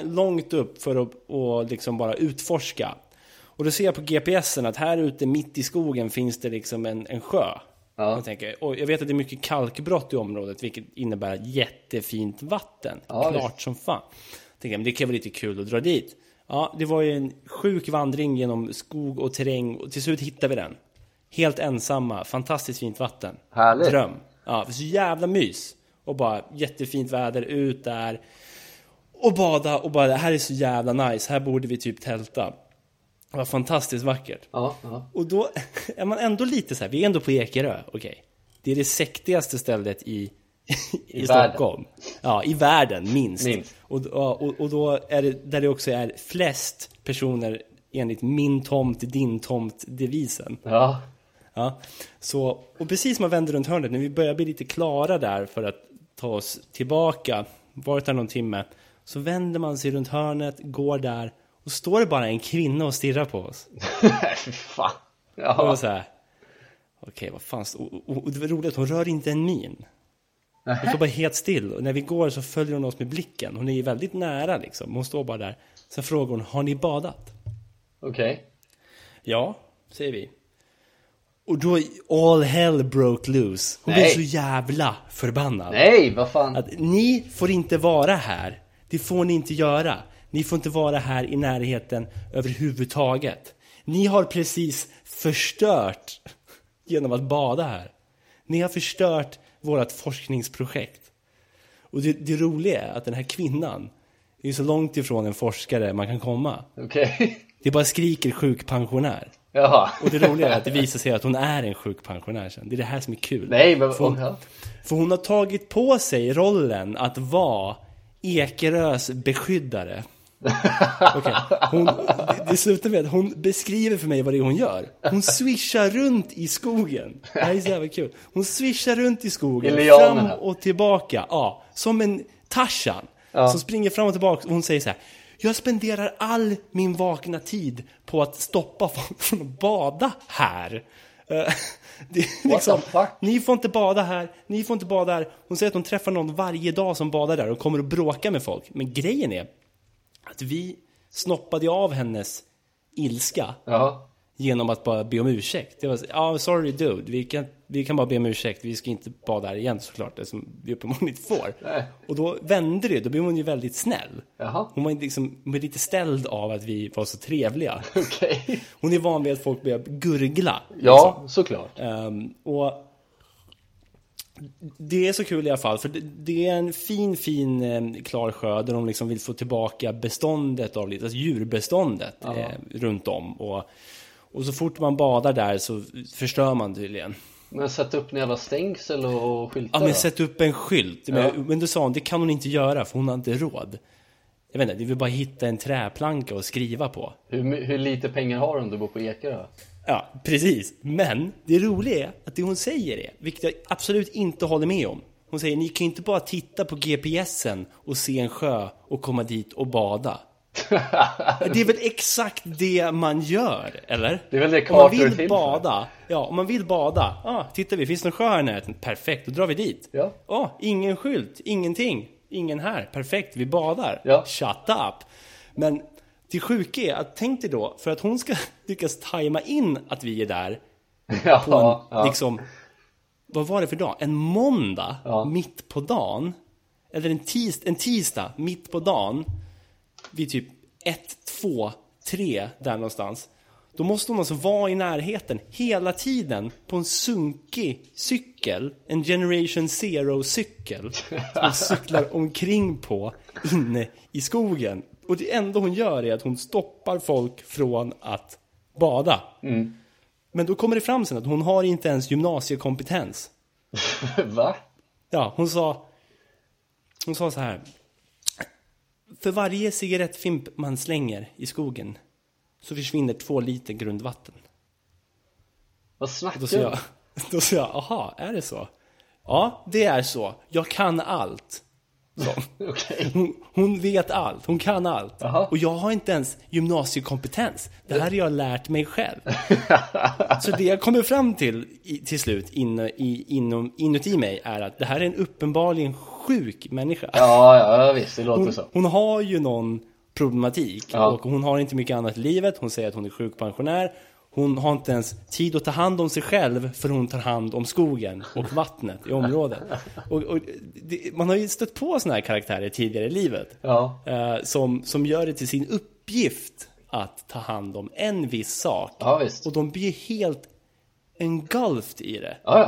långt upp för att och liksom bara utforska. Och då ser jag på GPSen att här ute mitt i skogen finns det liksom en, en sjö. Ja. Jag, tänker, och jag vet att det är mycket kalkbrott i området vilket innebär jättefint vatten. Ja, Klart som fan. Jag tänker, men det kan vara lite kul att dra dit. Ja, det var ju en sjuk vandring genom skog och terräng och till slut hittade vi den. Helt ensamma, fantastiskt fint vatten. Härligt. Dröm. Ja, så jävla mys. Och bara jättefint väder ut där. Och bada och bara det här är så jävla nice, här borde vi typ tälta. Det var fantastiskt vackert. Ja, ja. Och då (laughs) är man ändå lite så här, vi är ändå på Ekerö, okej. Det är det sektigaste stället i, (laughs) i, världen. Stockholm. Ja, i världen minst. Minst. Och, och, och då är det där det också är flest personer enligt min tomt, din tomt-devisen. Ja. Ja, så, och precis som man vänder runt hörnet, när vi börjar bli lite klara där för att ta oss tillbaka, varit där någon timme, så vänder man sig runt hörnet, går där och står det bara en kvinna och stirrar på oss. (laughs) Fy fan. Och Ja. så här, okej, vad fan, och, och, och det var roligt, hon rör inte en min. Hon står bara helt still och när vi går så följer hon oss med blicken. Hon är ju väldigt nära liksom, hon står bara där. Sen frågar hon, har ni badat? Okej. Ja, säger vi. Och då all hell broke loose. Hon Nej. blev så jävla förbannad. Nej, vad fan. Att ni får inte vara här. Det får ni inte göra. Ni får inte vara här i närheten överhuvudtaget. Ni har precis förstört genom att bada här. Ni har förstört vårt forskningsprojekt. Och det, det roliga är att den här kvinnan är så långt ifrån en forskare man kan komma. Okej. Det bara skriker sjukpensionär. Jaha. Och det roliga är att det visar sig att hon är en sjukpensionär sen. Det är det här som är kul. Nej, men... För hon, ja. för hon har tagit på sig rollen att vara Ekerös beskyddare. Okej, hon, det, slutar med att hon beskriver för mig vad det är hon gör. Hon swishar runt i skogen. Det här är så jävla kul. Hon swishar runt i skogen, I lianerna. fram och tillbaka. Ja, som en Tarzan. Ja. Som springer fram och tillbaka. Och hon säger så här. Jag spenderar all min vakna tid på att stoppa folk från att bada här. Eh, (laughs) det liksom? Ni får inte bada här, ni får inte bada här. Hon säger att hon träffar någon varje dag som badar där och kommer att bråka med folk. Men grejen är att vi snoppade av hennes ilska Ja. genom att bara be om ursäkt. Det var så, ja, sorry dude, vi kan, vi kan bara be om ursäkt, vi ska inte bada här igen såklart, det som vi uppenbarligen inte får. Nej. Och då vände det, då blev hon ju väldigt snäll. Jaha. Hon var inte liksom, hon var lite ställd av att vi var så trevliga. (laughs) Okej. Hon är van vid att folk börjar gurgla. Ja, såklart. Ehm, och det är så kul i alla fall, för det, det är en fin, fin eh, klar sjö där de liksom vill få tillbaka beståndet av alltså djurbeståndet eh, runt om. Och, och så fort man badar där så förstör man tydligen. Men sätt upp en jävla stängsel och skyltar Ja, men sätt upp en skylt. Men, men då sa hon, det kan hon inte göra för hon har inte råd. Jag vet inte, det vill bara hitta en träplanka och skriva på. Hur, hur lite pengar har du om du bor på Ekerö? Ja, precis. Men det roliga är att det hon säger är, vilket jag absolut inte håller med om. Hon säger, ni kan ju inte bara titta på GPSen och se en sjö och komma dit och bada. (laughs) det är väl exakt det man gör, eller? Det är väl det Om man kartor vill bada, ja, om man vill bada, ah, tittar vi, finns det någon sjö här i närheten? Perfekt, då drar vi dit. Ja. Ah, ingen skylt, ingenting, ingen här, perfekt, vi badar. Ja. Shut up! Men det sjuka är att tänk dig då, för att hon ska (laughs) lyckas tajma in att vi är där (laughs) på en, Ja, ja. liksom, vad var det för dag? En måndag Ja. mitt på dagen, eller en, tis, en tisdag mitt på dagen, vid typ 1, 2, 3 där någonstans. Då måste hon alltså vara i närheten hela tiden på en sunkig cykel, en Generation Zero-cykel, som hon cyklar omkring på inne i skogen. Och det enda hon gör är att hon stoppar folk från att bada. Men då kommer det fram sen att hon har inte ens gymnasiekompetens. (laughs) Va? Ja, hon sa... Hon sa så här. För varje cigarettfimp man slänger i skogen så försvinner två liter grundvatten. Vad snackar du? jag, (laughs) då sa jag, aha, är det så? Ja, det är så. Jag kan allt. (laughs) Okej. Hon, hon vet allt, hon kan allt. Jaha. Och jag har inte ens gymnasiekompetens. Det här har jag lärt mig själv. (laughs) Så det jag kommer fram till i, till slut in, i, inom, inuti mig är att det här är en uppenbarligen sjuk människa. Ja, ja, visst, det låter Hon, så. hon har ju någon problematik Ja. och hon har inte mycket annat i livet. Hon säger att hon är sjukpensionär. Hon har inte ens tid att ta hand om sig själv för hon tar hand om skogen och vattnet i området. Och, och det, man har ju stött på såna här karaktärer tidigare i livet. Ja. Eh, som, som gör det till sin uppgift att ta hand om en viss sak. Ja. Och de blir helt engulfed i det. Ja,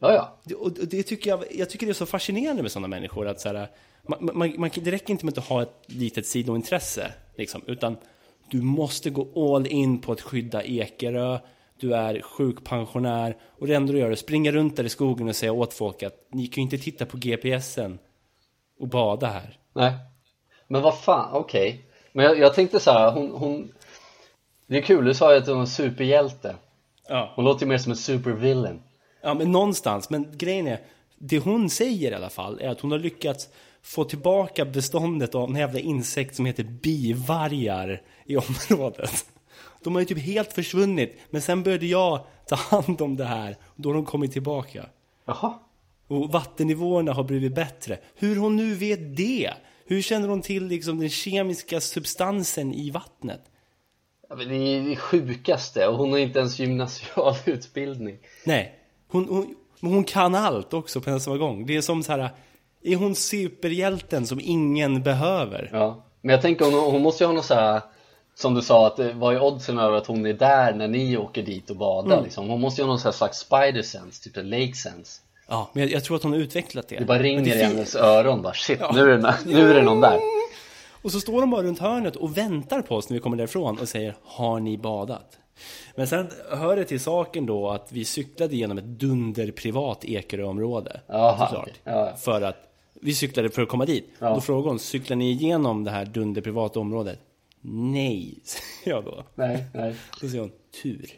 ja. Ja. Det- Och och det tycker jag, jag tycker det är så fascinerande med sådana människor att så här, man, man, man, det räcker inte med att ha ett litet sidointresse, liksom, utan du måste gå all in på att skydda Ekerö, du är sjukpensionär och det enda du gör är att springa runt där i skogen och säga åt folk att ni kan ju inte titta på GPSen och bada här. Nej. Men vad fan, okej. Men jag, jag tänkte så här, hon, hon... Det är kul, du sa ju att hon är en superhjälte. Ja. Hon låter ju mer som en supervillain. Ja, men någonstans. Men grejen är, det hon säger i alla fall är att hon har lyckats få tillbaka beståndet av en jävla insekt som heter bivargar i området. De har ju typ helt försvunnit, men sen började jag ta hand om det här och då har de kommit tillbaka. Jaha. Och vattennivåerna har blivit bättre. Hur hon nu vet det? Hur känner hon till liksom den kemiska substansen i vattnet? Ja, men det är det sjukaste och hon har inte ens gymnasial (laughs) utbildning. Nej, hon, hon, hon kan allt också på en samma gång. Det är som så här, är hon superhjälten som ingen behöver? Ja. Men jag tänker hon, hon måste ju ha något så här som du sa, att vad är oddsen över att hon är där när ni åker dit och badar Mm. liksom? Hon måste ju ha någon slags spider sense, typ en lake sense Ja, men jag, jag tror att hon har utvecklat det. Det bara ringer det i hennes öron bara shit, nu, är det, nu är det någon där (laughs) Och så står de bara runt hörnet och väntar på oss när vi kommer därifrån och säger Har ni badat? Men sen hör det till saken då att vi cyklade genom ett dunderprivat Ekeröområde. Såklart. Ja, ja. För att vi cyklade för att komma dit. Ja. Då frågade hon, cyklar ni igenom det här dunderprivata området? Nej, säger jag då. Nej, nej Då säger hon, tur.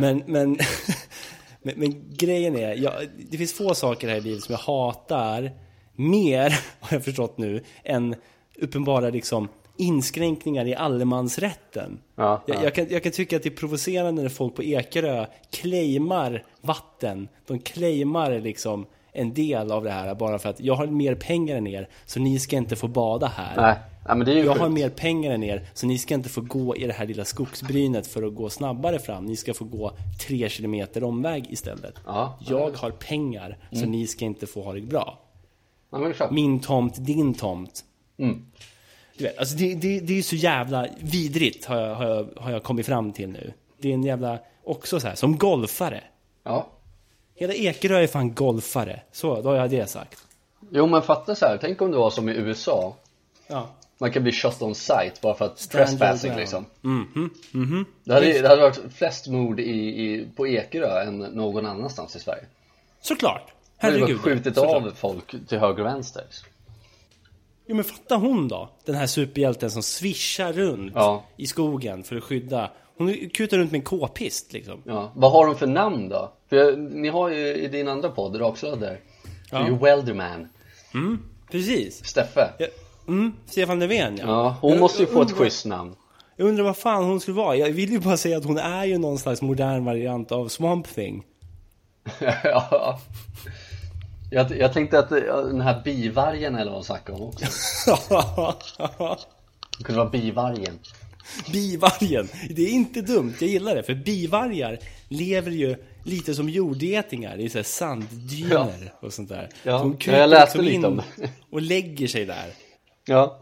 men, men, (laughs) men, men grejen är, jag, det finns få saker här i livet som jag hatar mer, (laughs) har jag förstått nu, än uppenbara liksom inskränkningar i allemansrätten. Ja, jag, ja. jag, kan, jag kan tycka att det är provocerande när folk på Ekerö claimar vatten. De claimar liksom en del av det här bara för att jag har mer pengar än er så ni ska inte få bada här. Nej, ja, men det är ju Jag sjukt. har mer pengar än er, så ni ska inte få gå i det här lilla skogsbrynet för att gå snabbare fram. Ni ska få gå tre kilometer omväg istället. Ja. Jag har pengar, så ni ska inte få ha det bra. Ja, klart. Min tomt, din tomt. Mm. Du vet, alltså det, det, det är ju så jävla vidrigt har jag, har, jag, har jag kommit fram till nu. Det är en jävla, också så här, som golfare. Ja. Hela Ekerö är fan golfare. Så, då har jag det sagt. Jo men fatta så här, tänk om det var som i USA Ja. Man kan bli shot on sight bara för att Stand trespassing liksom Mhm, mhm. det hade, det hade varit flest mord i, i, på Ekerö än någon annanstans i Sverige Såklart. Herregud. bara skjutit såklart. av folk till höger och vänster Jo men fatta hon då, den här superhjälten som svischar runt Ja. i skogen för att skydda. Hon kutar runt med en k-pist liksom. Ja, vad har de för namn då? För jag, ni har ju i din andra podd, Raksladdar Ja. Du är ju Welderman, Precis. Steffe Ja. Mm, Stefan Löfven ja. Ja, hon Jag- måste ju få ett undrar- schysst namn Jag undrar vad fan hon skulle vara. Jag vill ju bara säga att hon är ju någon slags modern variant av Swamp Thing. (laughs) ja. jag, jag tänkte att ja, den här bivargen eller vad de snackade om också (laughs) Det kunde vara bivargen Bivargen. Det är inte dumt, jag gillar det. För bivargar lever ju lite som jordgetingar i så här sanddyner och sånt där. Ja, Så de ja, jag läste liksom lite om det. Och lägger sig där. Ja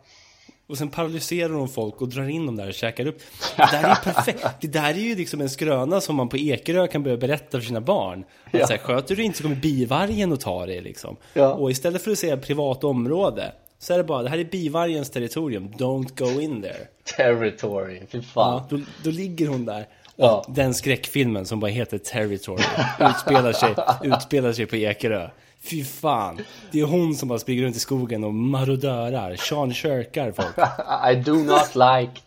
Och sen paralyserar de folk och drar in dem där och käkar upp. (laughs) Det där är ju perfekt. Det där är ju liksom en skröna som man på Ekerö kan börja berätta för sina barn. Att Ja. så här, sköter du inte så kommer bivargen att ta dig liksom. Ja. Och istället för att säga privat område så är det bara, det här är bivargens territorium, don't go in there. Territory, fy fan Ja, då, då ligger hon där. Ja. Och den skräckfilmen som bara heter Territory (laughs) utspelar sig, utspelar sig på Ekerö. Fy fan. Det är hon som bara springer runt i skogen och marodörar, Sean Shirkar folk. (laughs) I do not like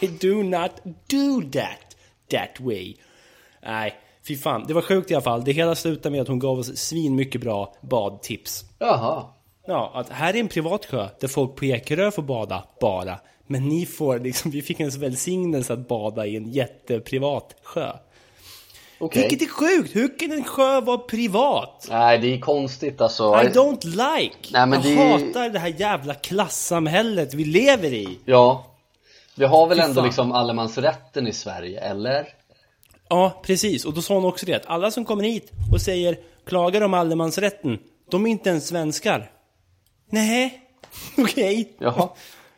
I do not do that that way. Nej, fy fan. Det var sjukt i alla fall. Det hela slutade med att hon gav oss svin mycket bra badtips. Jaha Ja, att här är en privat sjö där folk på Ekerö får bada bara. Men ni får liksom, vi fick en välsignelse att bada i en jätteprivat sjö. Okej Vilket är sjukt! Hur kan en sjö vara privat? Nej det är konstigt alltså I don't like! Nej, men jag det- hatar det här jävla klassamhället vi lever i. Ja Vi har väl Fy ändå fan. liksom allemansrätten i Sverige, eller? Ja, precis. Och då sa hon också det att alla som kommer hit och säger klagar om allemansrätten, de är inte ens svenskar. Nej, (laughs) okej. Jaha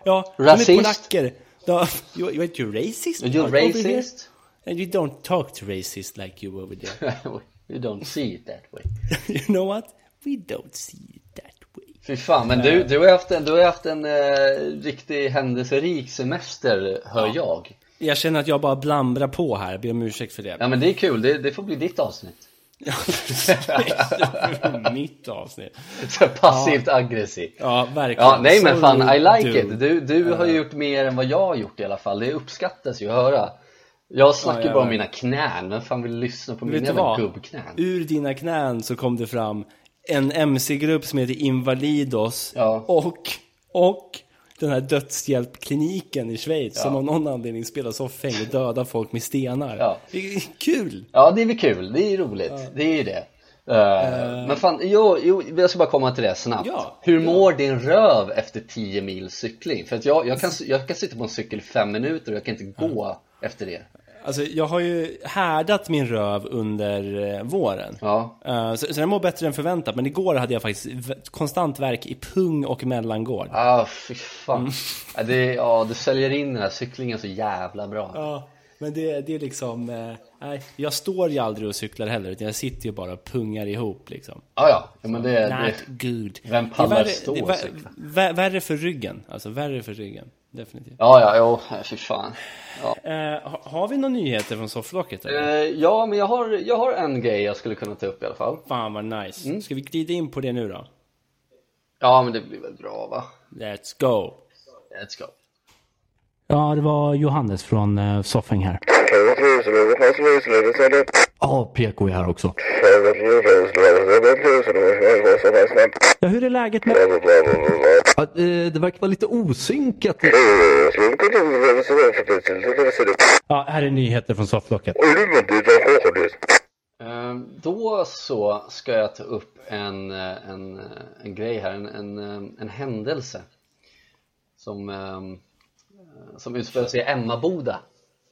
Ja, de Rasist? är polacker. Ja, you, you, you racist? Are you over here? racist? And you don't talk to racist like you over there. (laughs) You don't see it that way (laughs) you know what? We don't see it that way. Fy fan, men du, du har haft en, du har haft en eh, riktig händelserik semester, hör jag Jag känner att jag bara blambrar på här, ber om ursäkt för det. Ja men det är kul, det, det får bli ditt avsnitt (laughs) Ja, Mitt avsnitt. Så Passivt aggressivt Ja, verkligen. Ja, nej men fan, I like Dude. it. Du, du har gjort mer än vad jag har gjort i alla fall. Det uppskattas ju att höra. Jag snackar Ja, jag bara om mina knän. Vem fan vill lyssna på mina jävla gubbknän? Ur dina knän så kom det fram en MC-grupp som heter Invalidos Ja. och, och den här dödshjälpkliniken i Schweiz som av någon anledning spelar soffhäng och dödar folk med stenar. Ja. Det är kul! Ja, det är väl kul. Det är roligt. Det är ju det. Eh, Men fan, jo, jo, jag ska bara komma till det snabbt. Ja, Hur mår din röv efter 10 mil cykling? För att jag, jag, kan, jag kan sitta på en cykel i fem minuter och jag kan inte gå efter det. Alltså jag har ju härdat min röv under eh, våren. Ja. Eh, så, så den mår bättre än förväntat. Men igår hade jag faktiskt konstant verk i pung och mellangård. Ah, fy fan. Mm. Ja, det, ja, du säljer in den här cyklingen så jävla bra. Ja, men det, det är liksom... eh, Nej, jag står ju aldrig och cyklar heller. Utan jag sitter ju bara och pungar ihop liksom. Ja, ja, ja men det, det, Not good. Vem Det är pallar värre, stå det är och cykla? vär, Värre för ryggen. Alltså värre för ryggen. Definitivt. Ja, ja, jo, fy fan. Ja. Eh, ha- har vi några nyheter från sofflocket? Eh, ja, men jag har, jag har en grej jag skulle kunna ta upp i alla fall. Fan vad nice. Mm. Ska vi glida in på det nu då? Ja, men det blir väl bra va? Let's go. Let's go. Ja, det var Johannes från uh, Soffing här. Ja, PK är här också. Ja, hur är läget med... Ja, eh, det verkar vara lite osynkat. Ja, här är nyheter från sofflocket. Ehm, Då så ska jag ta upp en, eh, en, eh, en grej här, en, en, en händelse som, ehm, eh, som utspelar sig i Emmaboda.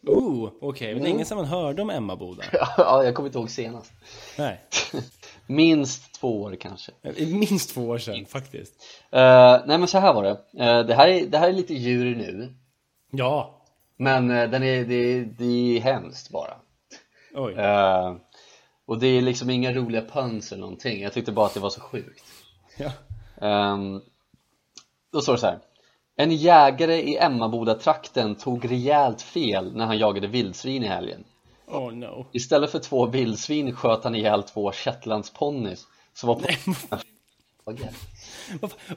Oh, okej. Länge sedan man hörde om Emmaboda. (laughs) Ja, jag kommer inte ihåg senast. Nej. (laughs) Minst två år kanske. Minst två år sedan faktiskt. Eh, nej men så här var det. Eh, det, här är, det här är lite djur nu. Ja. Men eh, den är, det, det är hemskt bara. Oj. Eh, och det är liksom inga roliga puns eller någonting. Jag tyckte bara att det var så sjukt. Ja. Ehm, då står det så här. En jägare i Emmaboda-trakten tog rejält fel när han jagade vildsvin i helgen. Oh no. Istället för två vildsvin sköt han ihjäl två shetlandsponnys som var på... Fan?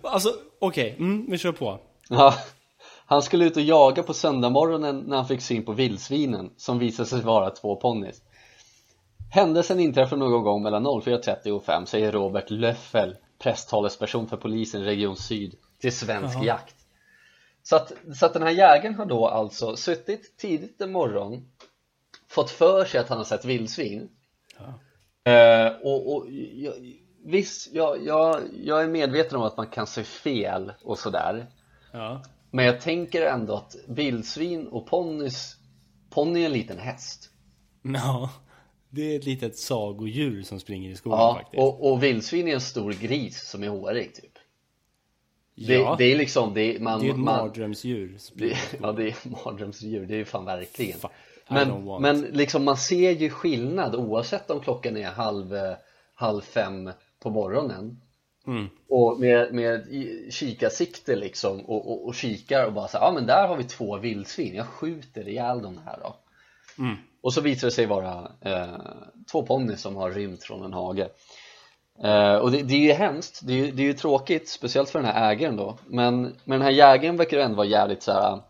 Alltså, okej. Mm, vi kör på. Ja, han skulle ut och jaga på söndagmorgonen när han fick syn på vildsvinen som visade sig vara två ponnys. Händelsen inträffade någon gång mellan 04.30 och 5 säger Robert Löffel, presstalesperson för polisen i Region Syd till Svensk Jakt. Så att, så att den här jägaren har då alltså suttit tidigt en morgon fått för sig att han har sett vildsvin eh, och, och jag, visst, jag, jag, jag är medveten om att man kan se fel och sådär Ja. men jag tänker ändå att vildsvin och ponnys Ponny är en liten häst Ja. Det är ett litet sagodjur som springer i skogen Ja, faktiskt. och, och vildsvin är en stor gris som är hårig typ det, ja, det är liksom, det är, man, det är ett man, mardrömsdjur. det, Ja det är mardrömsdjur, det är ju fan verkligen. Fuck, Men, men liksom man ser ju skillnad oavsett om klockan är halv, eh, halv fem på morgonen. Mm. och med, med kikarsikte liksom och, och, och kikar och bara så ja men där har vi två vildsvin, jag skjuter ihjäl de här då. Mm. och så visar det sig vara eh, två ponnyer som har rymt från en hage eh, och det, det är ju hemskt, det är ju, det är ju tråkigt, speciellt för den här ägaren då men, men den här jägaren verkar ändå vara jävligt så här.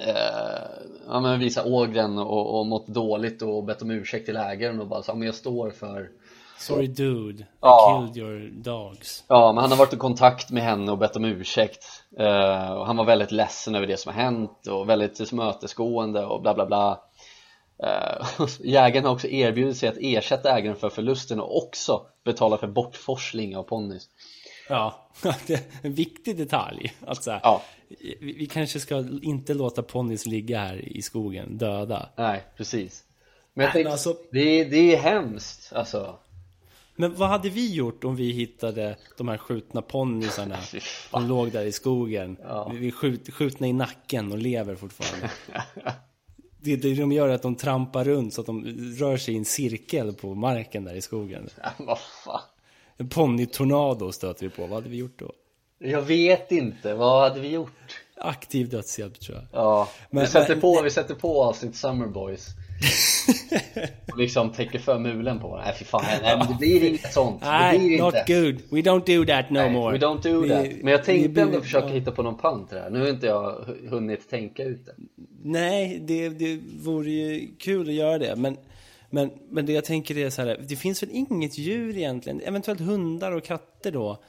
Eh, ja men visa ågren och, och mått dåligt och bett om ursäkt till ägaren och bara så, ja, men jag står för Sorry dude, I Ja. killed your dogs. Ja, men han har varit i kontakt med henne och bett om ursäkt Eh, och Han var väldigt ledsen över det som har hänt och väldigt tillmötesgående och bla bla bla (laughs) Jägaren har också erbjudit sig att ersätta ägaren för förlusten och också betala för bortforsling av ponnys Ja, (laughs) det är en viktig detalj. Att så här, Ja. vi, vi kanske ska inte låta ponnys ligga här i skogen döda. Nej, precis Men jag Nej, men tänkte, alltså- det, är, det är hemskt alltså Men vad hade vi gjort om vi hittade de här skjutna ponnysarna? (laughs) De låg där i skogen. Ja. Vi skjut, skjutna i nacken och lever fortfarande. (laughs) Det, det de gör är att de trampar runt så att de rör sig i en cirkel på marken där i skogen. Ja, (laughs) Vad fan En ponnytornado stöter vi på. Vad hade vi gjort då? Jag vet inte, vad hade vi gjort? Aktiv dödshjälp tror jag. Ja, Men- vi, sätter men- på, vi sätter på avsnitt Summer Boys (laughs) och liksom täcker för mulen på Nej fy fan, nej men det blir inget sånt Det Nej, blir not inte good. We don't do that no Nej, more. we don't do Vi- that Men jag tänkte ändå försöka ja. hitta på någon pant det här Nu har inte jag hu- hunnit tänka ut det Nej, det, det vore ju kul att göra det. Men, men, men det jag tänker är så här, det finns väl inget djur egentligen, eventuellt hundar och katter då.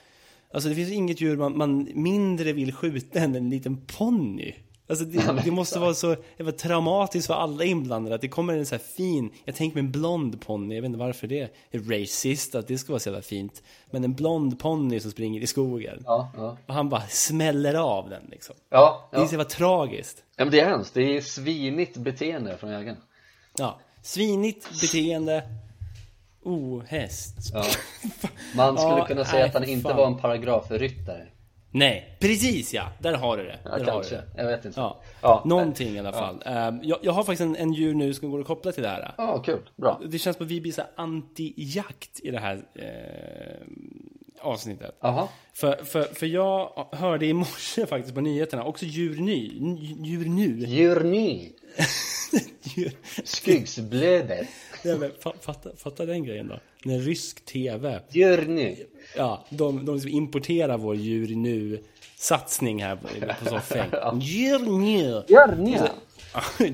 Alltså det finns inget djur man, man mindre vill skjuta än en liten ponny. Alltså det, det måste vara så jävla traumatiskt för alla inblandade att det kommer en så här fin, jag tänker mig en blond ponny, jag vet inte varför det är racist att det ska vara så jävla fint. Men en blond ponny som springer i skogen. Ja, ja Och han bara smäller av den liksom. Ja, Det är ja. så jävla tragiskt. ja men det är hemskt, det är svinigt beteende från jägaren Ja, svinigt beteende. Ohäst. ja. (laughs) Man skulle Ja, kunna säga nej, att han för inte var en paragrafryttare Nej, precis ja. Där har du det. Ja, Där har du det. jag vet inte Ja. Ja. Någonting i alla fall. Ehm, jag, jag har faktiskt en, en djur nu som går att koppla till det här. Ja, kul, bra Det känns som att vi blir anti-jakt i det här eh, avsnittet. Jaha, För, för, för jag hörde i morse (laughs) faktiskt på nyheterna, också djur ny, djur nu. djurny, Djur, (laughs) skuggsblöder, Nej, men fa- fatta, fatta den grejen då. När rysk tv djurny Ja, de, de som importerar vår djur nu satsning här på, soffan. Djur (laughs) nu. Djurny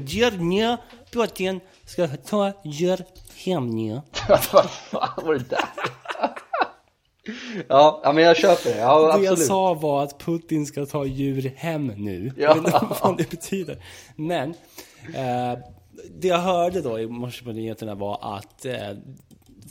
Djur (laughs) nu. Putin ska ta djur hem nu. Vad fan var det där? Ja, men jag köper det, ja Det jag sa var att Putin ska ta djur hem nu. Ja. Jag vet inte vad det betyder. Men eh, det jag hörde då i morse på nyheterna var att eh,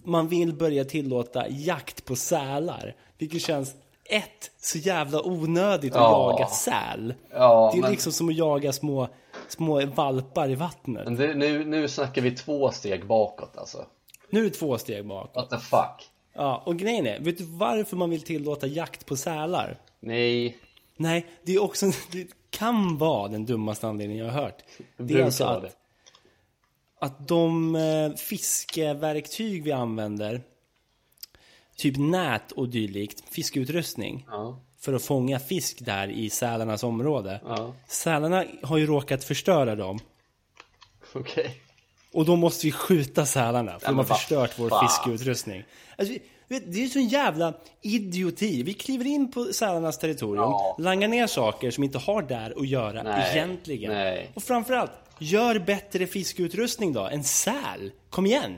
man vill börja tillåta jakt på sälar. Vilket känns ett, så jävla onödigt att Ja. jaga säl. Ja, det är men- liksom som att jaga små, små valpar i vattnet. Men det, nu, nu snackar vi två steg bakåt alltså Nu är det två steg bak. What the fuck? Ja, och grejen är, vet du varför man vill tillåta jakt på sälar? Nej, Nej, det är också, det kan vara den dummaste anledningen jag har hört. det är alltså att, att de eh, fiskeverktyg vi använder, typ nät och dylikt, fiskeutrustning, Ja, för att fånga fisk där i sälarnas område. ja, Sälarna har ju råkat förstöra dem. okej Och då måste vi skjuta sälarna för Ja, de har förstört vår fiskeutrustning. Alltså, vet, det är ju sån jävla idioti. Vi kliver in på sälarnas territorium, Ja. langar ner saker som inte har där att göra Nej, egentligen. nej. Och framförallt, gör bättre fiskeutrustning då. En säl, kom igen!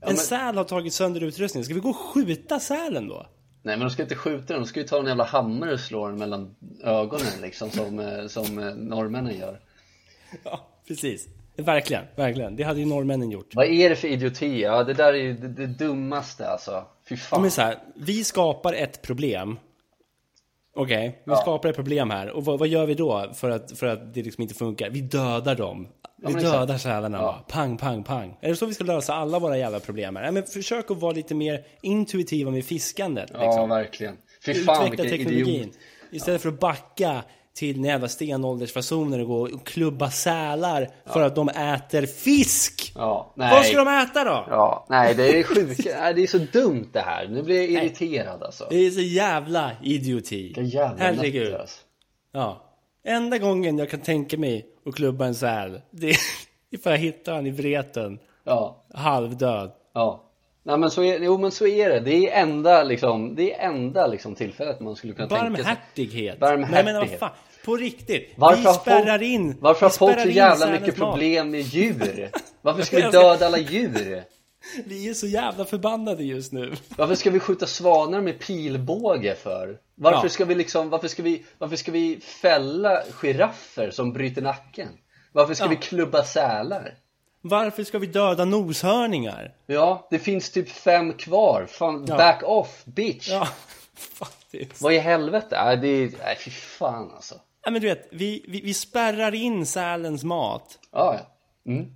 en men- säl har tagit sönder utrustningen. Ska vi gå och skjuta sälen då? Nej men de ska inte skjuta den, de ska ju ta en jävla hammare och slå den mellan ögonen liksom som, eh, som eh, norrmännen gör Ja, precis. Verkligen, verkligen. Det hade ju norrmännen gjort. Vad är det för idioti? Ja det där är ju det, det dummaste alltså Fy Ja, fan men så här, vi skapar ett problem. Okej, vi skapar ett problem här. Och vad, vad gör vi då för att, för att det liksom inte funkar? Vi dödar dem. Vi men dödar sälarna bara. Pang, pang, pang. Är det så vi ska lösa alla våra jävla problem här? Nej, men försök att vara lite mer intuitiva med fiskandet. Ja Liksom. verkligen Fy fan Utveckla teknologin. idiot Istället för att backa till jävla stenåldersfasoner och gå och klubba sälar för att de äter fisk. Ja, nej Vad ska de äta då? Ja, nej det är sjukt, det är så dumt det här Nu blir jag irriterad alltså Det är så jävla idioti. Jävla Herregud. alltså. Ja. Enda gången jag kan tänka mig att klubba en säl, det är (laughs) ifall jag hittar han i vreten, Ja, halvdöd. ja Nej men så är, jo men så är det, det är enda liksom, det är enda liksom tillfället man skulle kunna tänka sig Barmhärtighet. Barmhärtighet. Nej men vad fan, på riktigt. Varför vi spärrar in. Varför har vi folk så jävla mycket problem med djur? (laughs) Varför ska vi döda alla djur? Vi är så jävla förbannade just nu. (laughs) Varför ska vi skjuta svanar med pilbåge för? Varför Ja. ska vi liksom, varför ska vi, varför ska vi fälla giraffer som bryter nacken? Varför ska Ja. vi klubba sälar? Varför ska vi döda noshörningar? Ja, det finns typ fem kvar. Fan, Ja. back off bitch! Ja, (laughs) faktiskt. Vad i helvete? Nej, det är, nej fy fan alltså. Ja, men du vet, vi, vi, vi spärrar in sälens mat. Ja, ja. Mm.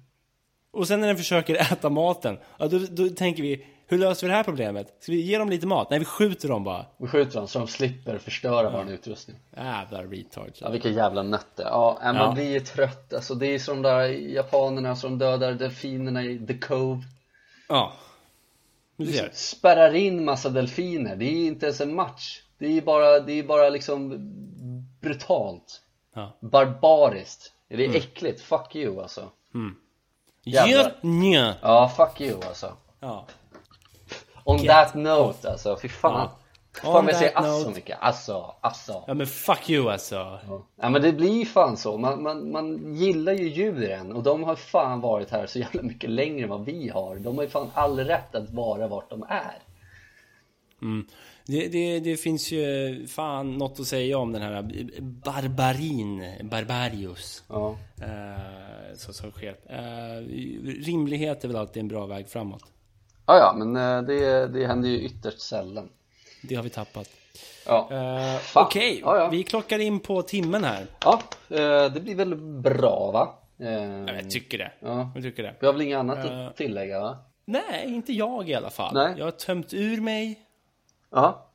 Och sen när den försöker äta maten, ja, då, då tänker vi, hur löser vi det här problemet? Ska vi ge dem lite mat? Nej, vi skjuter dem bara. Vi skjuter dem så de slipper förstöra vår utrustning. Jävla retards. Ja, vilka jävla nötter. Ja, man Ja. blir ju trött. Alltså, det är som de där japanerna som dödar delfinerna i The Cove. Ja. Du. Spärrar in massa delfiner. Det är inte ens en match. Det är bara, det är bara liksom brutalt. Ja. Barbariskt. Det Mm. är äckligt. Fuck you alltså. Jävlar. Ja, nja. Ja, fuck you alltså. Ja. On that note alltså, fy fan. Ja. Fan On vad jag säger alltså note. mycket. Alltså, alltså. ja, men fuck you alltså. Ja men det blir fan så, man, man, man gillar ju djuren och de har fan varit här så jävla mycket längre än vad vi har De har ju fan all rätt att vara vart de är Det, det, det finns ju fan något att säga om den här barbarin, barbarius. Ja, Eh, så, som sker. Eh, rimlighet är väl alltid en bra väg framåt. Ja, ja men eh, det, det händer ju ytterst sällan Det har vi tappat. Ja, Fan. Okej, Ja, ja. vi klockar in på timmen här. ja eh, det blir väl bra va? Ja, jag tycker det. Ja. Jag tycker det. Vi har väl inget annat att tillägga va? Nej, inte jag i alla fall. Nej. Jag har tömt ur mig. Ja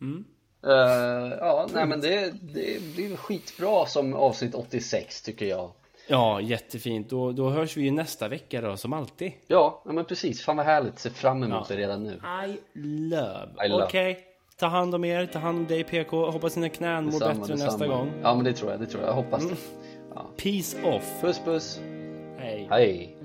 Mm. Eh, Ja, nej men det, det blir skitbra som avsnitt 86 tycker jag Ja, jättefint. Då, då hörs vi ju nästa vecka då, som alltid. Ja, ja men precis, fan vad härligt, se fram emot det redan nu I love. I love. Okej, ta hand om er, ta hand om dig PK. Hoppas dina knän mår bättre detsamma. nästa gång. Ja men det tror jag, det tror jag, jag hoppas det Peace off. Puss puss, Hej. hej